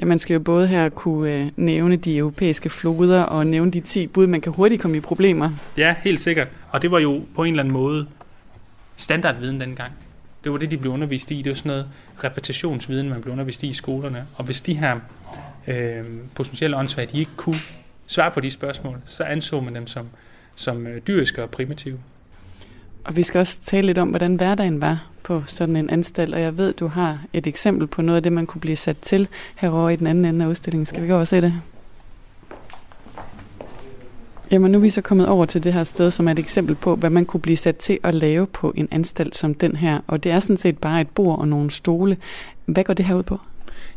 Ja, man skal jo både her kunne øh, nævne de europæiske floder og nævne de 10 bud. Man kan hurtigt komme i problemer. Ja, helt sikkert. Og det var jo på en eller anden måde standardviden dengang. Det var det, de blev undervist i. Det var sådan noget repetitionsviden, man blev undervist i i skolerne. Og hvis de her øh, potentielle åndssvage, de ikke kunne svare på de spørgsmål, så anså man dem som, som øh, dyriske og primitive. Og vi skal også tale lidt om, hvordan hverdagen var på sådan en anstalt, og jeg ved, du har et eksempel på noget af det, man kunne blive sat til herovre i den anden ende af udstillingen. Skal vi gå og se det? Jamen nu er vi så kommet over til det her sted, som er et eksempel på, hvad man kunne blive sat til at lave på en anstalt som den her. Og det er sådan set bare et bord og nogle stole. Hvad går det her ud på?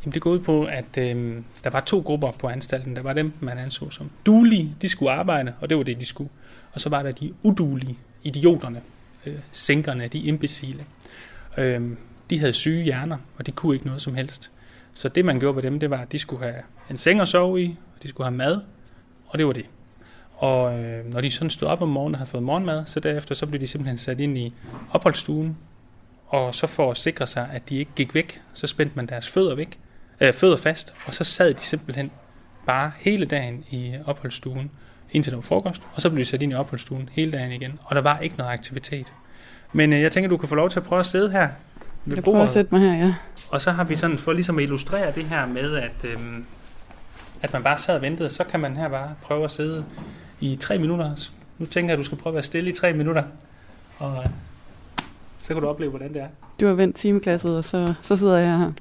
Jamen det går ud på, at øh, der var to grupper på anstalten. Der var dem, man anså som dulige, de skulle arbejde, og det var det, de skulle. Og så var der de udulige, idioterne, øh, sænkerne, de imbecile. Øh, de havde syge hjerner, og de kunne ikke noget som helst. Så det, man gjorde ved dem, det var, at de skulle have en seng at sove i, og de skulle have mad, og det var det. Og øh, når de sådan stod op om morgenen og havde fået morgenmad, så derefter så blev de simpelthen sat ind i opholdsstuen, og så for at sikre sig, at de ikke gik væk, så spændte man deres fødder væk, øh, fødder fast, og så sad de simpelthen bare hele dagen i opholdsstuen, indtil det var frokost, og så blev de sat ind i opholdsstuen hele dagen igen, og der var ikke noget aktivitet. Men øh, jeg tænker, du kan få lov til at prøve at sidde her ved Jeg prøver at sætte mig her, ja. Og så har vi sådan, for ligesom at illustrere det her med, at, øh, at man bare sad og ventede, så kan man her bare prøve at sidde i tre minutter. Nu tænker jeg, at du skal prøve at være stille i tre minutter, og så kan du opleve, hvordan det er. Du har vendt timeklasset, og så, så sidder jeg her.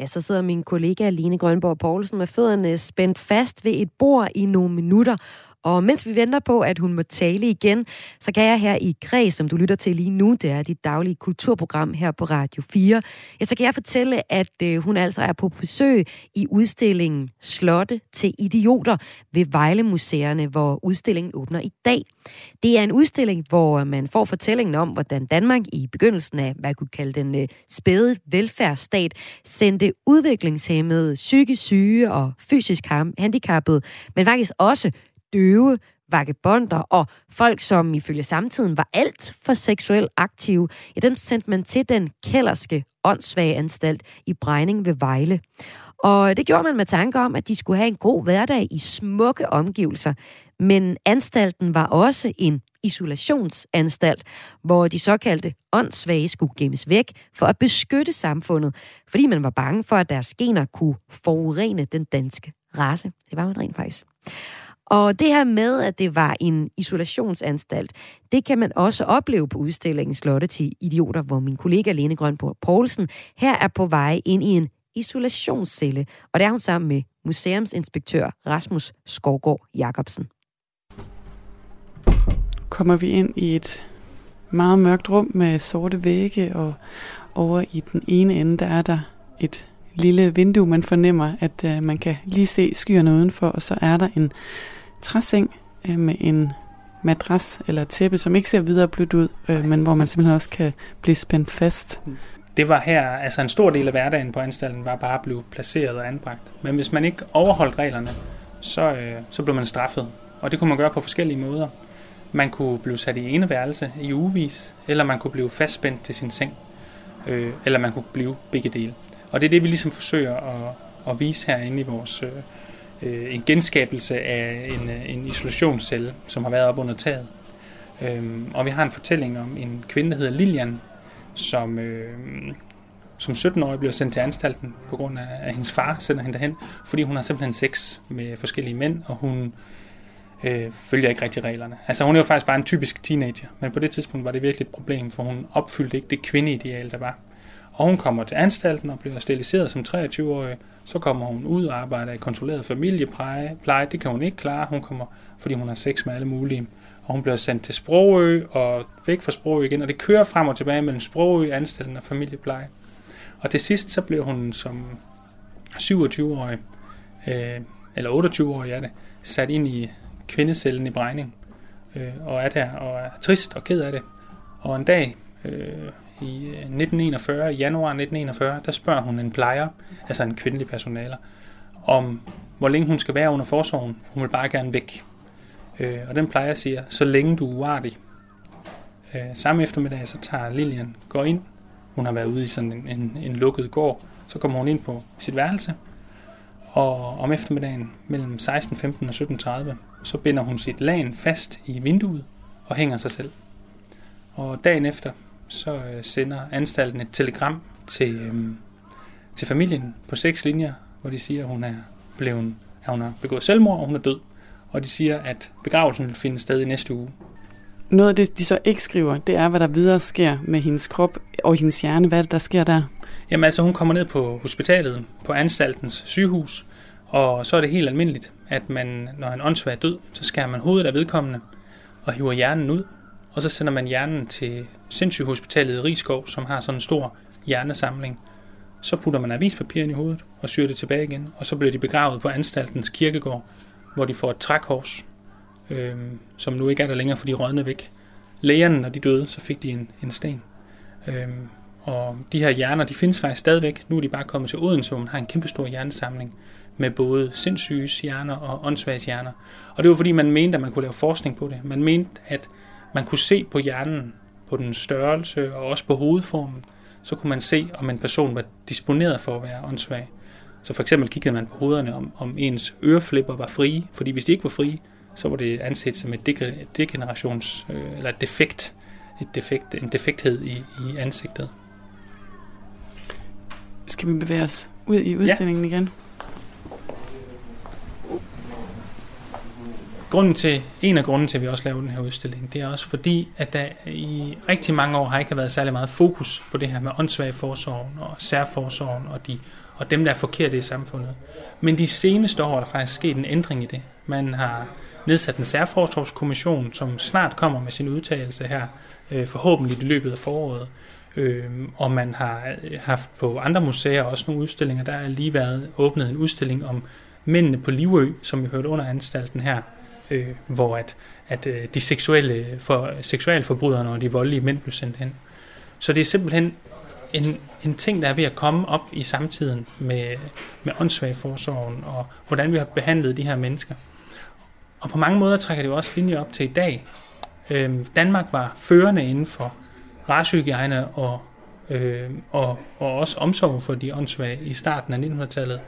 Ja, så sidder min kollega Line Grønborg Poulsen med fødderne spændt fast ved et bord i nogle minutter og mens vi venter på, at hun må tale igen, så kan jeg her i Græs, som du lytter til lige nu, det er dit daglige kulturprogram her på Radio 4, ja, så kan jeg fortælle, at øh, hun altså er på besøg i udstillingen Slotte til idioter ved Vejle Museerne, hvor udstillingen åbner i dag. Det er en udstilling, hvor man får fortællingen om, hvordan Danmark i begyndelsen af, hvad jeg kunne kalde den øh, spæde velfærdsstat, sendte udviklingshemmede, psykisk syge og fysisk handicappede, men faktisk også døve, vagabonder og folk, som ifølge samtiden var alt for seksuelt aktive, ja, dem sendte man til den kælderske åndssvage anstalt i Brejning ved Vejle. Og det gjorde man med tanke om, at de skulle have en god hverdag i smukke omgivelser. Men anstalten var også en isolationsanstalt, hvor de såkaldte åndssvage skulle gemmes væk for at beskytte samfundet, fordi man var bange for, at deres gener kunne forurene den danske race. Det var man rent faktisk. Og det her med, at det var en isolationsanstalt, det kan man også opleve på udstillingen Slotte til Idioter, hvor min kollega Lene Grønborg Poulsen her er på vej ind i en isolationscelle, og der er hun sammen med museumsinspektør Rasmus Skovgård Jacobsen. Kommer vi ind i et meget mørkt rum med sorte vægge, og over i den ene ende, der er der et lille vindue, man fornemmer, at øh, man kan lige se skyerne udenfor, og så er der en træseng øh, med en madras eller tæppe, som ikke ser videre blødt ud, øh, men hvor man simpelthen også kan blive spændt fast. Det var her, altså en stor del af hverdagen på anstalten var bare blevet placeret og anbragt. Men hvis man ikke overholdt reglerne, så, øh, så blev man straffet. Og det kunne man gøre på forskellige måder. Man kunne blive sat i ene værelse i ugevis, eller man kunne blive fastspændt til sin seng, øh, eller man kunne blive begge dele. Og det er det, vi ligesom forsøger at, at vise herinde i vores, øh, øh, en genskabelse af en, øh, en isolationscelle, som har været op under taget. Øhm, og vi har en fortælling om en kvinde, der hedder Lilian, som, øh, som 17-årig bliver sendt til anstalten på grund af, at hendes far sender hende derhen, fordi hun har simpelthen sex med forskellige mænd, og hun øh, følger ikke rigtig reglerne. Altså hun er jo faktisk bare en typisk teenager, men på det tidspunkt var det virkelig et problem, for hun opfyldte ikke det kvindeideal, der var. Og hun kommer til anstalten og bliver steriliseret som 23-årig, så kommer hun ud og arbejder i kontrolleret familiepleje. Pleje, det kan hun ikke klare. Hun kommer, fordi hun har sex med alle mulige. Og hun bliver sendt til Sprogø og væk fra Sprogø igen. Og det kører frem og tilbage mellem Sprogø, anstalten og familiepleje. Og til sidst så bliver hun som 27-årig, øh, eller 28-årig er det, sat ind i kvindecellen i Brejning. Øh, og er der og er trist og ked af det. Og en dag øh, i øh, 1941, i januar 1941, der spørger hun en plejer, altså en kvindelig personaler, om hvor længe hun skal være under forsorgen. Hun vil bare gerne væk. Øh, og den plejer siger, så længe du er uartig. Øh, samme eftermiddag, så tager Lilian, går ind. Hun har været ude i sådan en, en, en lukket gård. Så kommer hun ind på sit værelse. Og om eftermiddagen mellem 16.15 og 17.30, så binder hun sit lagen fast i vinduet og hænger sig selv. Og dagen efter, så øh, sender anstalten et telegram til, øh, til familien på seks linjer, hvor de siger, at hun er blevet, at hun har begået selvmord, og hun er død. Og de siger, at begravelsen vil finde sted i næste uge. Noget af det, de så ikke skriver, det er, hvad der videre sker med hendes krop og hendes hjerne. Hvad det, der sker der? Jamen altså, hun kommer ned på hospitalet, på anstaltens sygehus, og så er det helt almindeligt, at man, når en åndssvag er død, så skærer man hovedet af vedkommende og hiver hjernen ud, og så sender man hjernen til sindssygehospitalet i Rigskov, som har sådan en stor hjernesamling. Så putter man avispapir i hovedet og syr det tilbage igen, og så bliver de begravet på anstaltens kirkegård, hvor de får et trækors, øh, som nu ikke er der længere, fordi de rådne væk. Lægerne, når de døde, så fik de en, en sten. Øh, og de her hjerner, de findes faktisk stadigvæk. Nu er de bare kommet til Odense, hvor man har en kæmpestor hjernesamling med både sindssyges hjerner og åndssvages hjerner. Og det var fordi, man mente, at man kunne lave forskning på det. Man mente, at man kunne se på hjernen, på den størrelse og også på hovedformen, så kunne man se, om en person var disponeret for at være åndssvag. Så for eksempel kiggede man på hovederne, om, om ens øreflipper var frie, fordi hvis de ikke var frie, så var det anset som et degenerations, øh, eller et defekt, et defekt, en defekthed i, i ansigtet. Skal vi bevæge os ud i udstillingen ja. igen? Grunden til, en af grunden til, at vi også laver den her udstilling, det er også fordi, at der i rigtig mange år har ikke været særlig meget fokus på det her med åndssvage forsorgen og særforsorgen og, de, og dem, der er forkerte i samfundet. Men de seneste år er der faktisk sket en ændring i det. Man har nedsat en særforsorgskommission, som snart kommer med sin udtalelse her, øh, forhåbentlig i løbet af foråret. Øh, og man har øh, haft på andre museer også nogle udstillinger. Der er lige været åbnet en udstilling om mændene på Livø, som vi hørte under anstalten her, øh, hvor at, at øh, de seksuelle for, seksualforbryderne og de voldelige mænd blev sendt hen. Så det er simpelthen en, en ting, der er ved at komme op i samtiden med, med åndssvagforsorgen og hvordan vi har behandlet de her mennesker. Og på mange måder trækker det jo også linje op til i dag. Øh, Danmark var førende inden for racehygiejne og, øh, og, og også omsorg for de åndssvage i starten af 1900-tallet.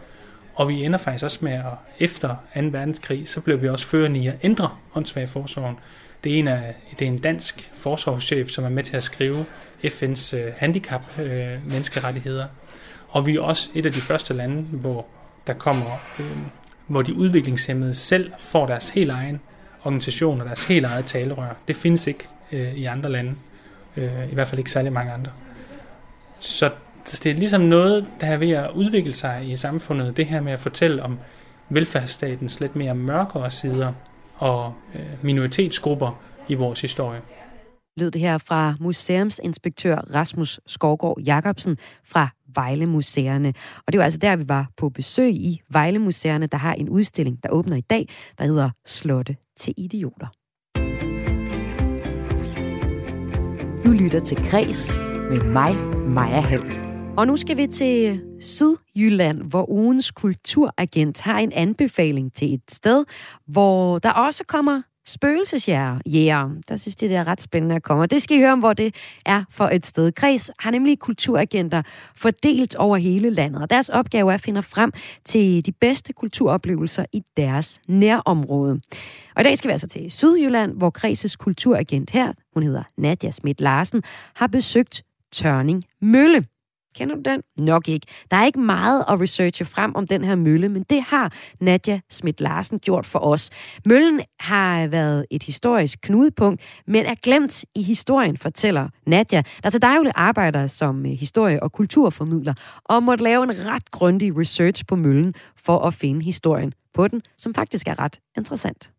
Og vi ender faktisk også med, at efter 2. verdenskrig, så blev vi også førende i at ændre åndssvageforsorgen. Det er en, af, det er en dansk forsorgschef, som er med til at skrive FN's øh, handicap øh, menneskerettigheder. Og vi er også et af de første lande, hvor der kommer, øh, hvor de udviklingshemmede selv får deres helt egen organisation og deres helt eget talerør. Det findes ikke øh, i andre lande. Øh, I hvert fald ikke særlig mange andre. Så så det er ligesom noget, der er ved at udvikle sig i samfundet. Det her med at fortælle om velfærdsstatens lidt mere mørkere sider og øh, minoritetsgrupper i vores historie. Lød det her fra museumsinspektør Rasmus Skovgaard Jacobsen fra Vejle Museerne. Og det var altså der, vi var på besøg i Vejle Museerne, der har en udstilling, der åbner i dag, der hedder Slotte til idioter. Du lytter til Græs med mig, Maja Hall. Og nu skal vi til Sydjylland, hvor ugens kulturagent har en anbefaling til et sted, hvor der også kommer spøgelsesjæger. Yeah. Der synes de, det er ret spændende at komme. Og det skal I høre om, hvor det er for et sted. Kreds har nemlig kulturagenter fordelt over hele landet, og deres opgave er at finde frem til de bedste kulturoplevelser i deres nærområde. Og i dag skal vi altså til Sydjylland, hvor Kreds' kulturagent her, hun hedder Nadia Schmidt Larsen, har besøgt Tørning Mølle. Kender du den? Nok ikke. Der er ikke meget at researche frem om den her mølle, men det har Nadja Schmidt Larsen gjort for os. Møllen har været et historisk knudepunkt, men er glemt i historien, fortæller Nadja, der til daglig arbejder som øh, historie- og kulturformidler, og måtte lave en ret grundig research på møllen for at finde historien på den, som faktisk er ret interessant.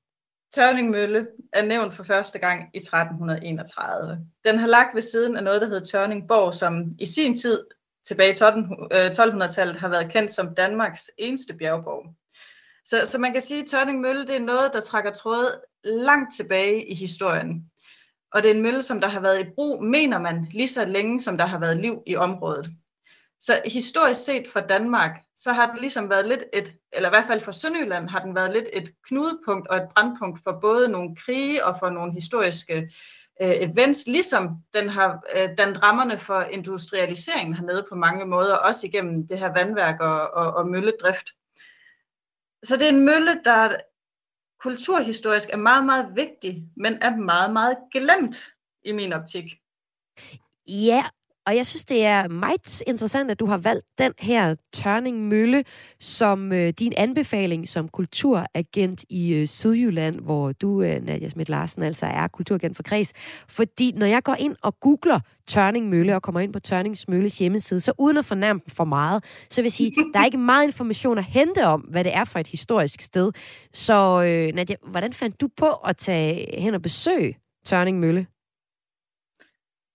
Tørning Mølle er nævnt for første gang i 1331. Den har lagt ved siden af noget, der hedder Tørningborg, som i sin tid tilbage i 1200-tallet øh, har været kendt som Danmarks eneste bjergborg. Så, så man kan sige, at Tørning Mølle det er noget, der trækker tråde langt tilbage i historien. Og det er en mølle, som der har været i brug, mener man, lige så længe, som der har været liv i området. Så historisk set for Danmark, så har den ligesom været lidt et, eller i hvert fald for Sønderjylland, har den været lidt et knudepunkt og et brandpunkt for både nogle krige og for nogle historiske øh, events, ligesom den har øh, dannet rammerne for industrialiseringen hernede på mange måder, også igennem det her vandværk og, og, og mølledrift. Så det er en mølle, der kulturhistorisk er meget, meget vigtig, men er meget, meget glemt i min optik. Ja, og jeg synes, det er meget interessant, at du har valgt den her Tørning Mølle som øh, din anbefaling som kulturagent i øh, Sydjylland, hvor du, øh, Nadia Schmidt Larsen, altså er kulturagent for Kreds. Fordi når jeg går ind og googler Tørning Mølle og kommer ind på Tørnings Mølles hjemmeside, så uden at fornærme for meget, så vil jeg sige, der er ikke meget information at hente om, hvad det er for et historisk sted. Så øh, Nadia, hvordan fandt du på at tage hen og besøge Tørning Mølle?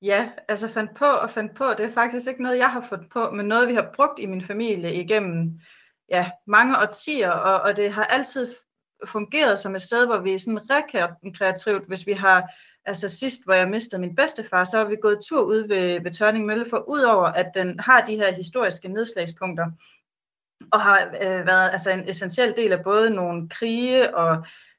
Ja, altså fandt på og fandt på, det er faktisk ikke noget, jeg har fundet på, men noget, vi har brugt i min familie igennem ja, mange årtier, og, og det har altid fungeret som et sted, hvor vi er sådan rekreativt, hvis vi har, altså sidst, hvor jeg mistede min bedstefar, så har vi gået tur ud ved, ved Tørning Mølle, for udover at den har de her historiske nedslagspunkter, og har øh, været altså en essentiel del af både nogle krige og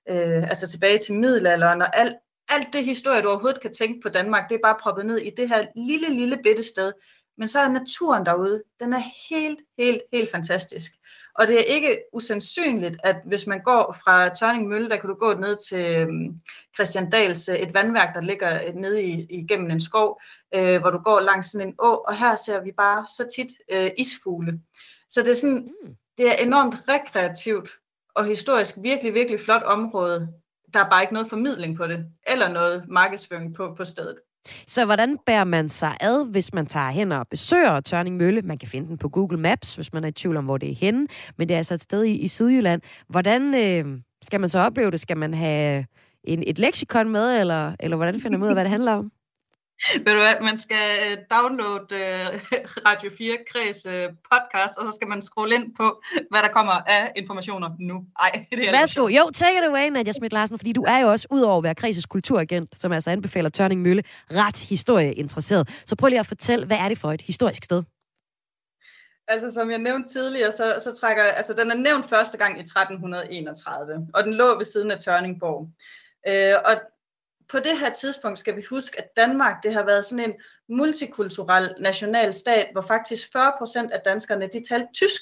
øh, altså tilbage til middelalderen og alt, alt det historie, du overhovedet kan tænke på Danmark, det er bare proppet ned i det her lille, lille bitte sted. Men så er naturen derude, den er helt, helt, helt fantastisk. Og det er ikke usandsynligt, at hvis man går fra Tørning Mølle, der kan du gå ned til øhm, Christian Dals, øh, et vandværk, der ligger øh, nede i, igennem en skov, øh, hvor du går langs sådan en å, og her ser vi bare så tit øh, isfugle. Så det er sådan, mm. det er enormt rekreativt og historisk virkelig, virkelig flot område, der er bare ikke noget formidling på det, eller noget markedsføring på, på stedet. Så hvordan bærer man sig ad, hvis man tager hen og besøger Tørning Mølle? Man kan finde den på Google Maps, hvis man er i tvivl om, hvor det er henne. Men det er altså et sted i, i Sydjylland. Hvordan øh, skal man så opleve det? Skal man have en, et leksikon med, eller, eller hvordan finder man ud af, hvad det handler om? Ved du hvad, man skal øh, downloade uh, Radio 4 Kreds uh, podcast, og så skal man scrolle ind på, hvad der kommer af informationer nu. Ej, det er Værsgo. Jo, take it away, Nadia Schmidt Larsen, fordi du er jo også, udover at være Kreds' kulturagent, som altså anbefaler Tørning Mølle, ret historieinteresseret. Så prøv lige at fortælle, hvad er det for et historisk sted? Altså, som jeg nævnte tidligere, så, så trækker, altså, den er nævnt første gang i 1331, og den lå ved siden af Tørningborg. Øh, og på det her tidspunkt skal vi huske, at Danmark det har været sådan en multikulturel national stat, hvor faktisk 40 procent af danskerne de talte tysk.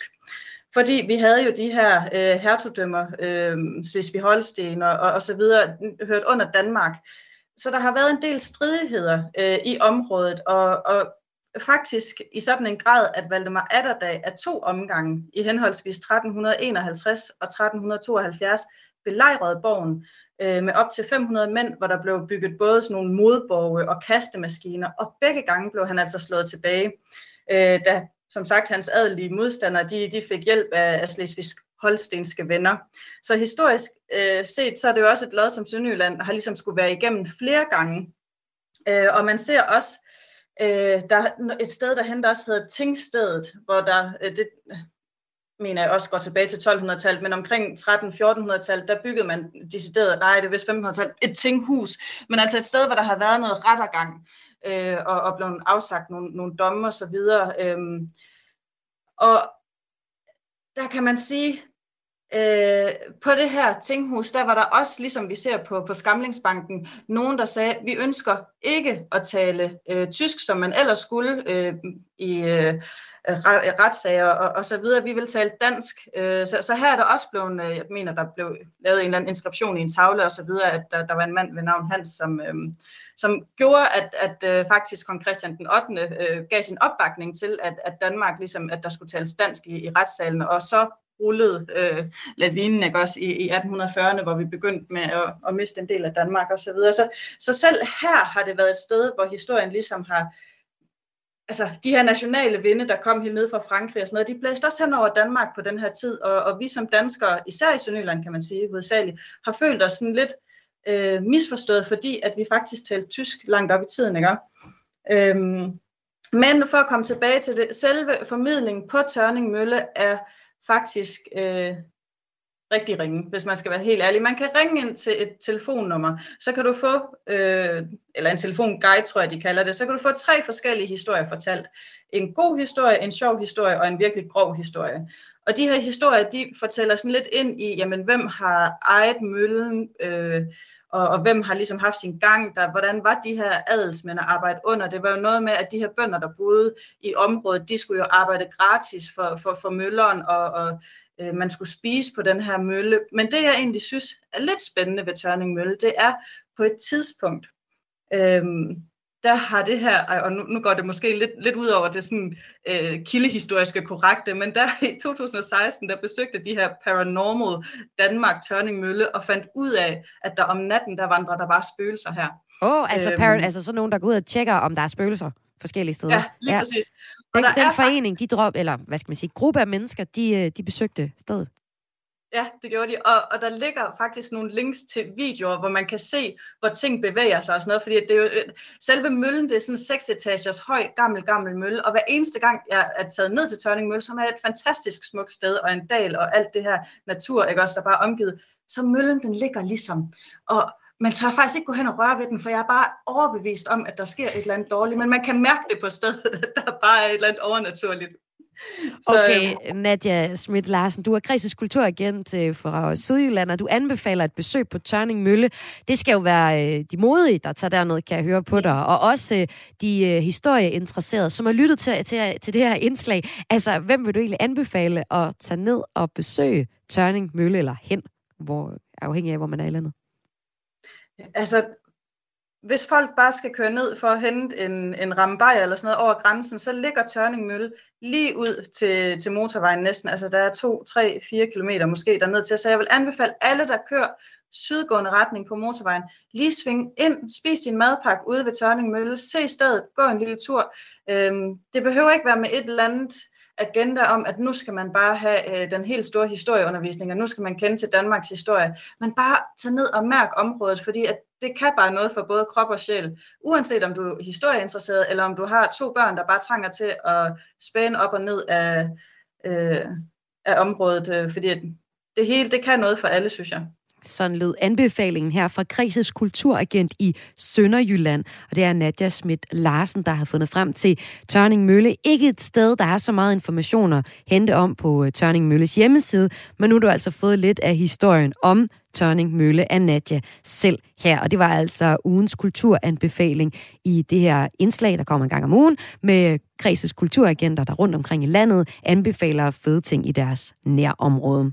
Fordi vi havde jo de her øh, hertugdømmer, øh, Slesvig-Holsten og, og, og så videre, hørt under Danmark. Så der har været en del stridigheder øh, i området, og, og faktisk i sådan en grad, at Valdemar Atterdag af to omgange i henholdsvis 1351 og 1372 belejrede borgen øh, med op til 500 mænd, hvor der blev bygget både sådan nogle modborge og kastemaskiner, og begge gange blev han altså slået tilbage, øh, da som sagt hans adelige modstandere, de, de fik hjælp af, af Slesvigsk holstenske venner. Så historisk øh, set, så er det jo også et lod, som Sønderjylland har ligesom skulle være igennem flere gange. Øh, og man ser også, øh, der er et sted, der henter også hedder Tingstedet, hvor der, øh, det, mener jeg også går tilbage til 1200-tallet, men omkring 13-1400-tallet, der byggede man decideret, nej, det er vist 1500-tallet, et tinghus, men altså et sted, hvor der har været noget rettergang, øh, og, og blevet afsagt nogle, nogle domme og så videre. Øh, og der kan man sige, Øh, på det her tinghus, der var der også, ligesom vi ser på, på Skamlingsbanken, nogen, der sagde, vi ønsker ikke at tale øh, tysk, som man ellers skulle øh, i øh, Øh, retssager og, og så videre. Vi vil tale dansk. Øh, så, så her er der også blevet, øh, jeg mener, der blev lavet en eller anden inskription i en tavle og så videre, at der, der var en mand ved navn Hans, som, øh, som gjorde, at, at øh, faktisk kong Christian den 8. Øh, gav sin opbakning til, at, at Danmark, ligesom, at der skulle tales dansk i, i retssalen, og så rullede øh, lavinen ikke også i, i 1840'erne, hvor vi begyndte med at, at miste en del af Danmark og så videre. Så, så selv her har det været et sted, hvor historien ligesom har, altså de her nationale vinde, der kom helt ned fra Frankrig og sådan noget, de blæste også hen over Danmark på den her tid, og, og vi som danskere, især i Sønderjylland kan man sige, hovedsageligt, har følt os sådan lidt øh, misforstået, fordi at vi faktisk talte tysk langt op i tiden, ikke? Øhm, men for at komme tilbage til det, selve formidlingen på Tørning Mølle er faktisk øh, rigtig ringe, hvis man skal være helt ærlig. Man kan ringe ind til et telefonnummer, så kan du få, øh, eller en telefonguide, tror jeg, de kalder det, så kan du få tre forskellige historier fortalt. En god historie, en sjov historie og en virkelig grov historie. Og de her historier, de fortæller sådan lidt ind i, jamen, hvem har ejet møllen, øh, og, og hvem har ligesom haft sin gang der, hvordan var de her adelsmænd at arbejde under. Det var jo noget med, at de her bønder, der boede i området, de skulle jo arbejde gratis for, for, for mølleren, og, og øh, man skulle spise på den her mølle. Men det, jeg egentlig synes er lidt spændende ved Tørning Mølle, det er på et tidspunkt, øh, der har det her, og nu, nu går det måske lidt, lidt ud over det sådan øh, kildehistoriske korrekte, men der i 2016, der besøgte de her Paranormal Danmark Tørning Mølle og fandt ud af, at der om natten, der vandrer der bare spøgelser her. Åh, oh, altså, øhm, par- altså sådan nogen, der går ud og tjekker, om der er spøgelser forskellige steder. Ja, lige ja. præcis. Og den, der den er forening, faktisk... de drop, eller hvad skal man sige, gruppe af mennesker, de, øh, de besøgte stedet. Ja, det gjorde de. Og, og der ligger faktisk nogle links til videoer, hvor man kan se, hvor ting bevæger sig og sådan noget. Fordi det er jo, øh, selve møllen, det er sådan en seks etagers høj, gammel, gammel mølle. Og hver eneste gang, jeg er taget ned til Tørning Mølle, som er et fantastisk smukt sted, og en dal, og alt det her natur, ikke også, der bare er omgivet, så møllen, den ligger ligesom. Og man tør faktisk ikke gå hen og røre ved den, for jeg er bare overbevist om, at der sker et eller andet dårligt. Men man kan mærke det på stedet, at der bare er et eller andet overnaturligt. Så, okay, øhm, Nadia Schmidt Larsen, du er kredsets kulturagent øh, fra Sydjylland, og du anbefaler et besøg på Tørning Mølle. Det skal jo være øh, de modige, der tager derned, kan jeg høre på dig, og også øh, de historieinteresserede, som har lyttet til, til, til det her indslag. Altså, hvem vil du egentlig anbefale at tage ned og besøge Tørning Mølle, eller hen, hvor, afhængig af, hvor man er i landet? Altså, hvis folk bare skal køre ned for at hente en, en rambajer eller sådan noget over grænsen, så ligger Tørning Mølle lige ud til, til motorvejen næsten. Altså der er 2, 3, 4 kilometer måske derned til. Så jeg vil anbefale alle, der kører sydgående retning på motorvejen, lige sving ind, spis din madpakke ude ved Tørning Mølle, se stedet, gå en lille tur. Øhm, det behøver ikke være med et eller andet agenda om, at nu skal man bare have øh, den helt store historieundervisning, og nu skal man kende til Danmarks historie. Men bare tage ned og mærk området, fordi at det kan bare noget for både krop og sjæl. Uanset om du er historieinteresseret, eller om du har to børn, der bare trænger til at spænde op og ned af, øh, af området. Øh, fordi det hele, det kan noget for alle, synes jeg. Sådan lød anbefalingen her fra Kreses kulturagent i Sønderjylland. Og det er Nadja Schmidt Larsen, der har fundet frem til Tørning Mølle. Ikke et sted, der er så meget informationer at hente om på øh, Tørning Mølles hjemmeside, men nu har du altså fået lidt af historien om Tørning Mølle af Nadja selv her. Og det var altså ugens kulturanbefaling i det her indslag, der kommer en gang om ugen, med øh, Kreses kulturagenter, der rundt omkring i landet anbefaler fede ting i deres nærområde.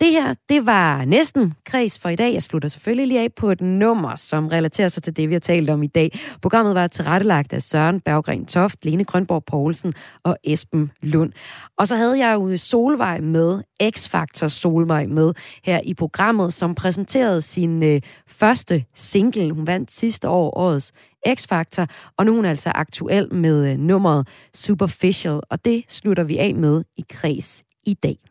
Det her, det var næsten kreds for i dag. Jeg slutter selvfølgelig lige af på et nummer, som relaterer sig til det, vi har talt om i dag. Programmet var tilrettelagt af Søren Berggren Toft, Lene Grønborg Poulsen og Esben Lund. Og så havde jeg jo Solvej med, X-Factor Solvej med her i programmet, som præsenterede sin øh, første single. Hun vandt sidste år årets X-Factor, og nu er hun altså aktuel med øh, nummeret Superficial, og det slutter vi af med i kreds i dag.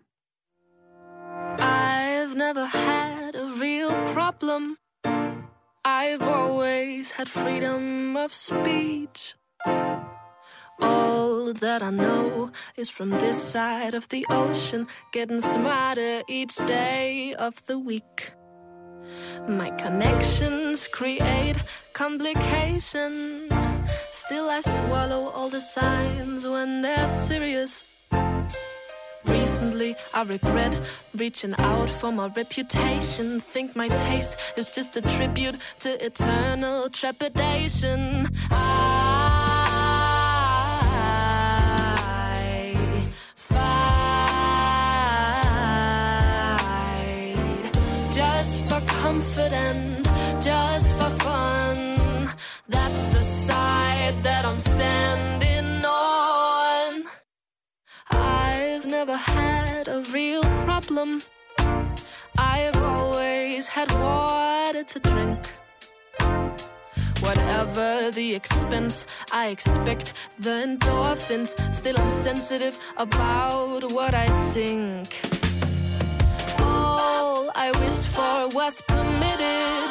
I've never had a real problem. I've always had freedom of speech. All that I know is from this side of the ocean, getting smarter each day of the week. My connections create complications. Still, I swallow all the signs when they're serious. Recently, I regret reaching out for my reputation. Think my taste is just a tribute to eternal trepidation. I fight just for comfort and just for fun. That's the side that I'm standing. Never had a real problem. I've always had water to drink. Whatever the expense, I expect the endorphins. Still, I'm sensitive about what I think. All I wished for was permitted,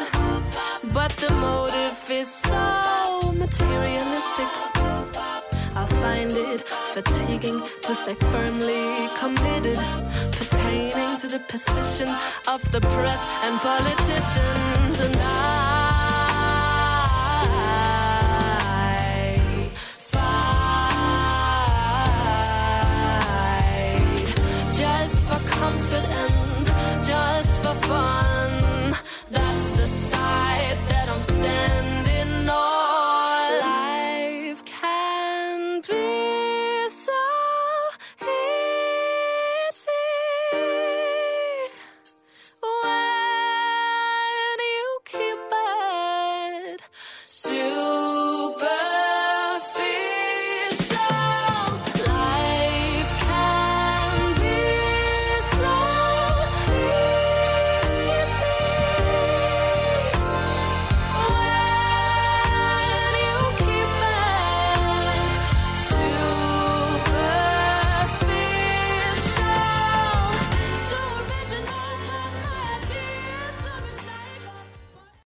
but the motive is so materialistic. I find it fatiguing to stay firmly committed, pertaining to the position of the press and politicians. And I fight just for comfort and just for fun.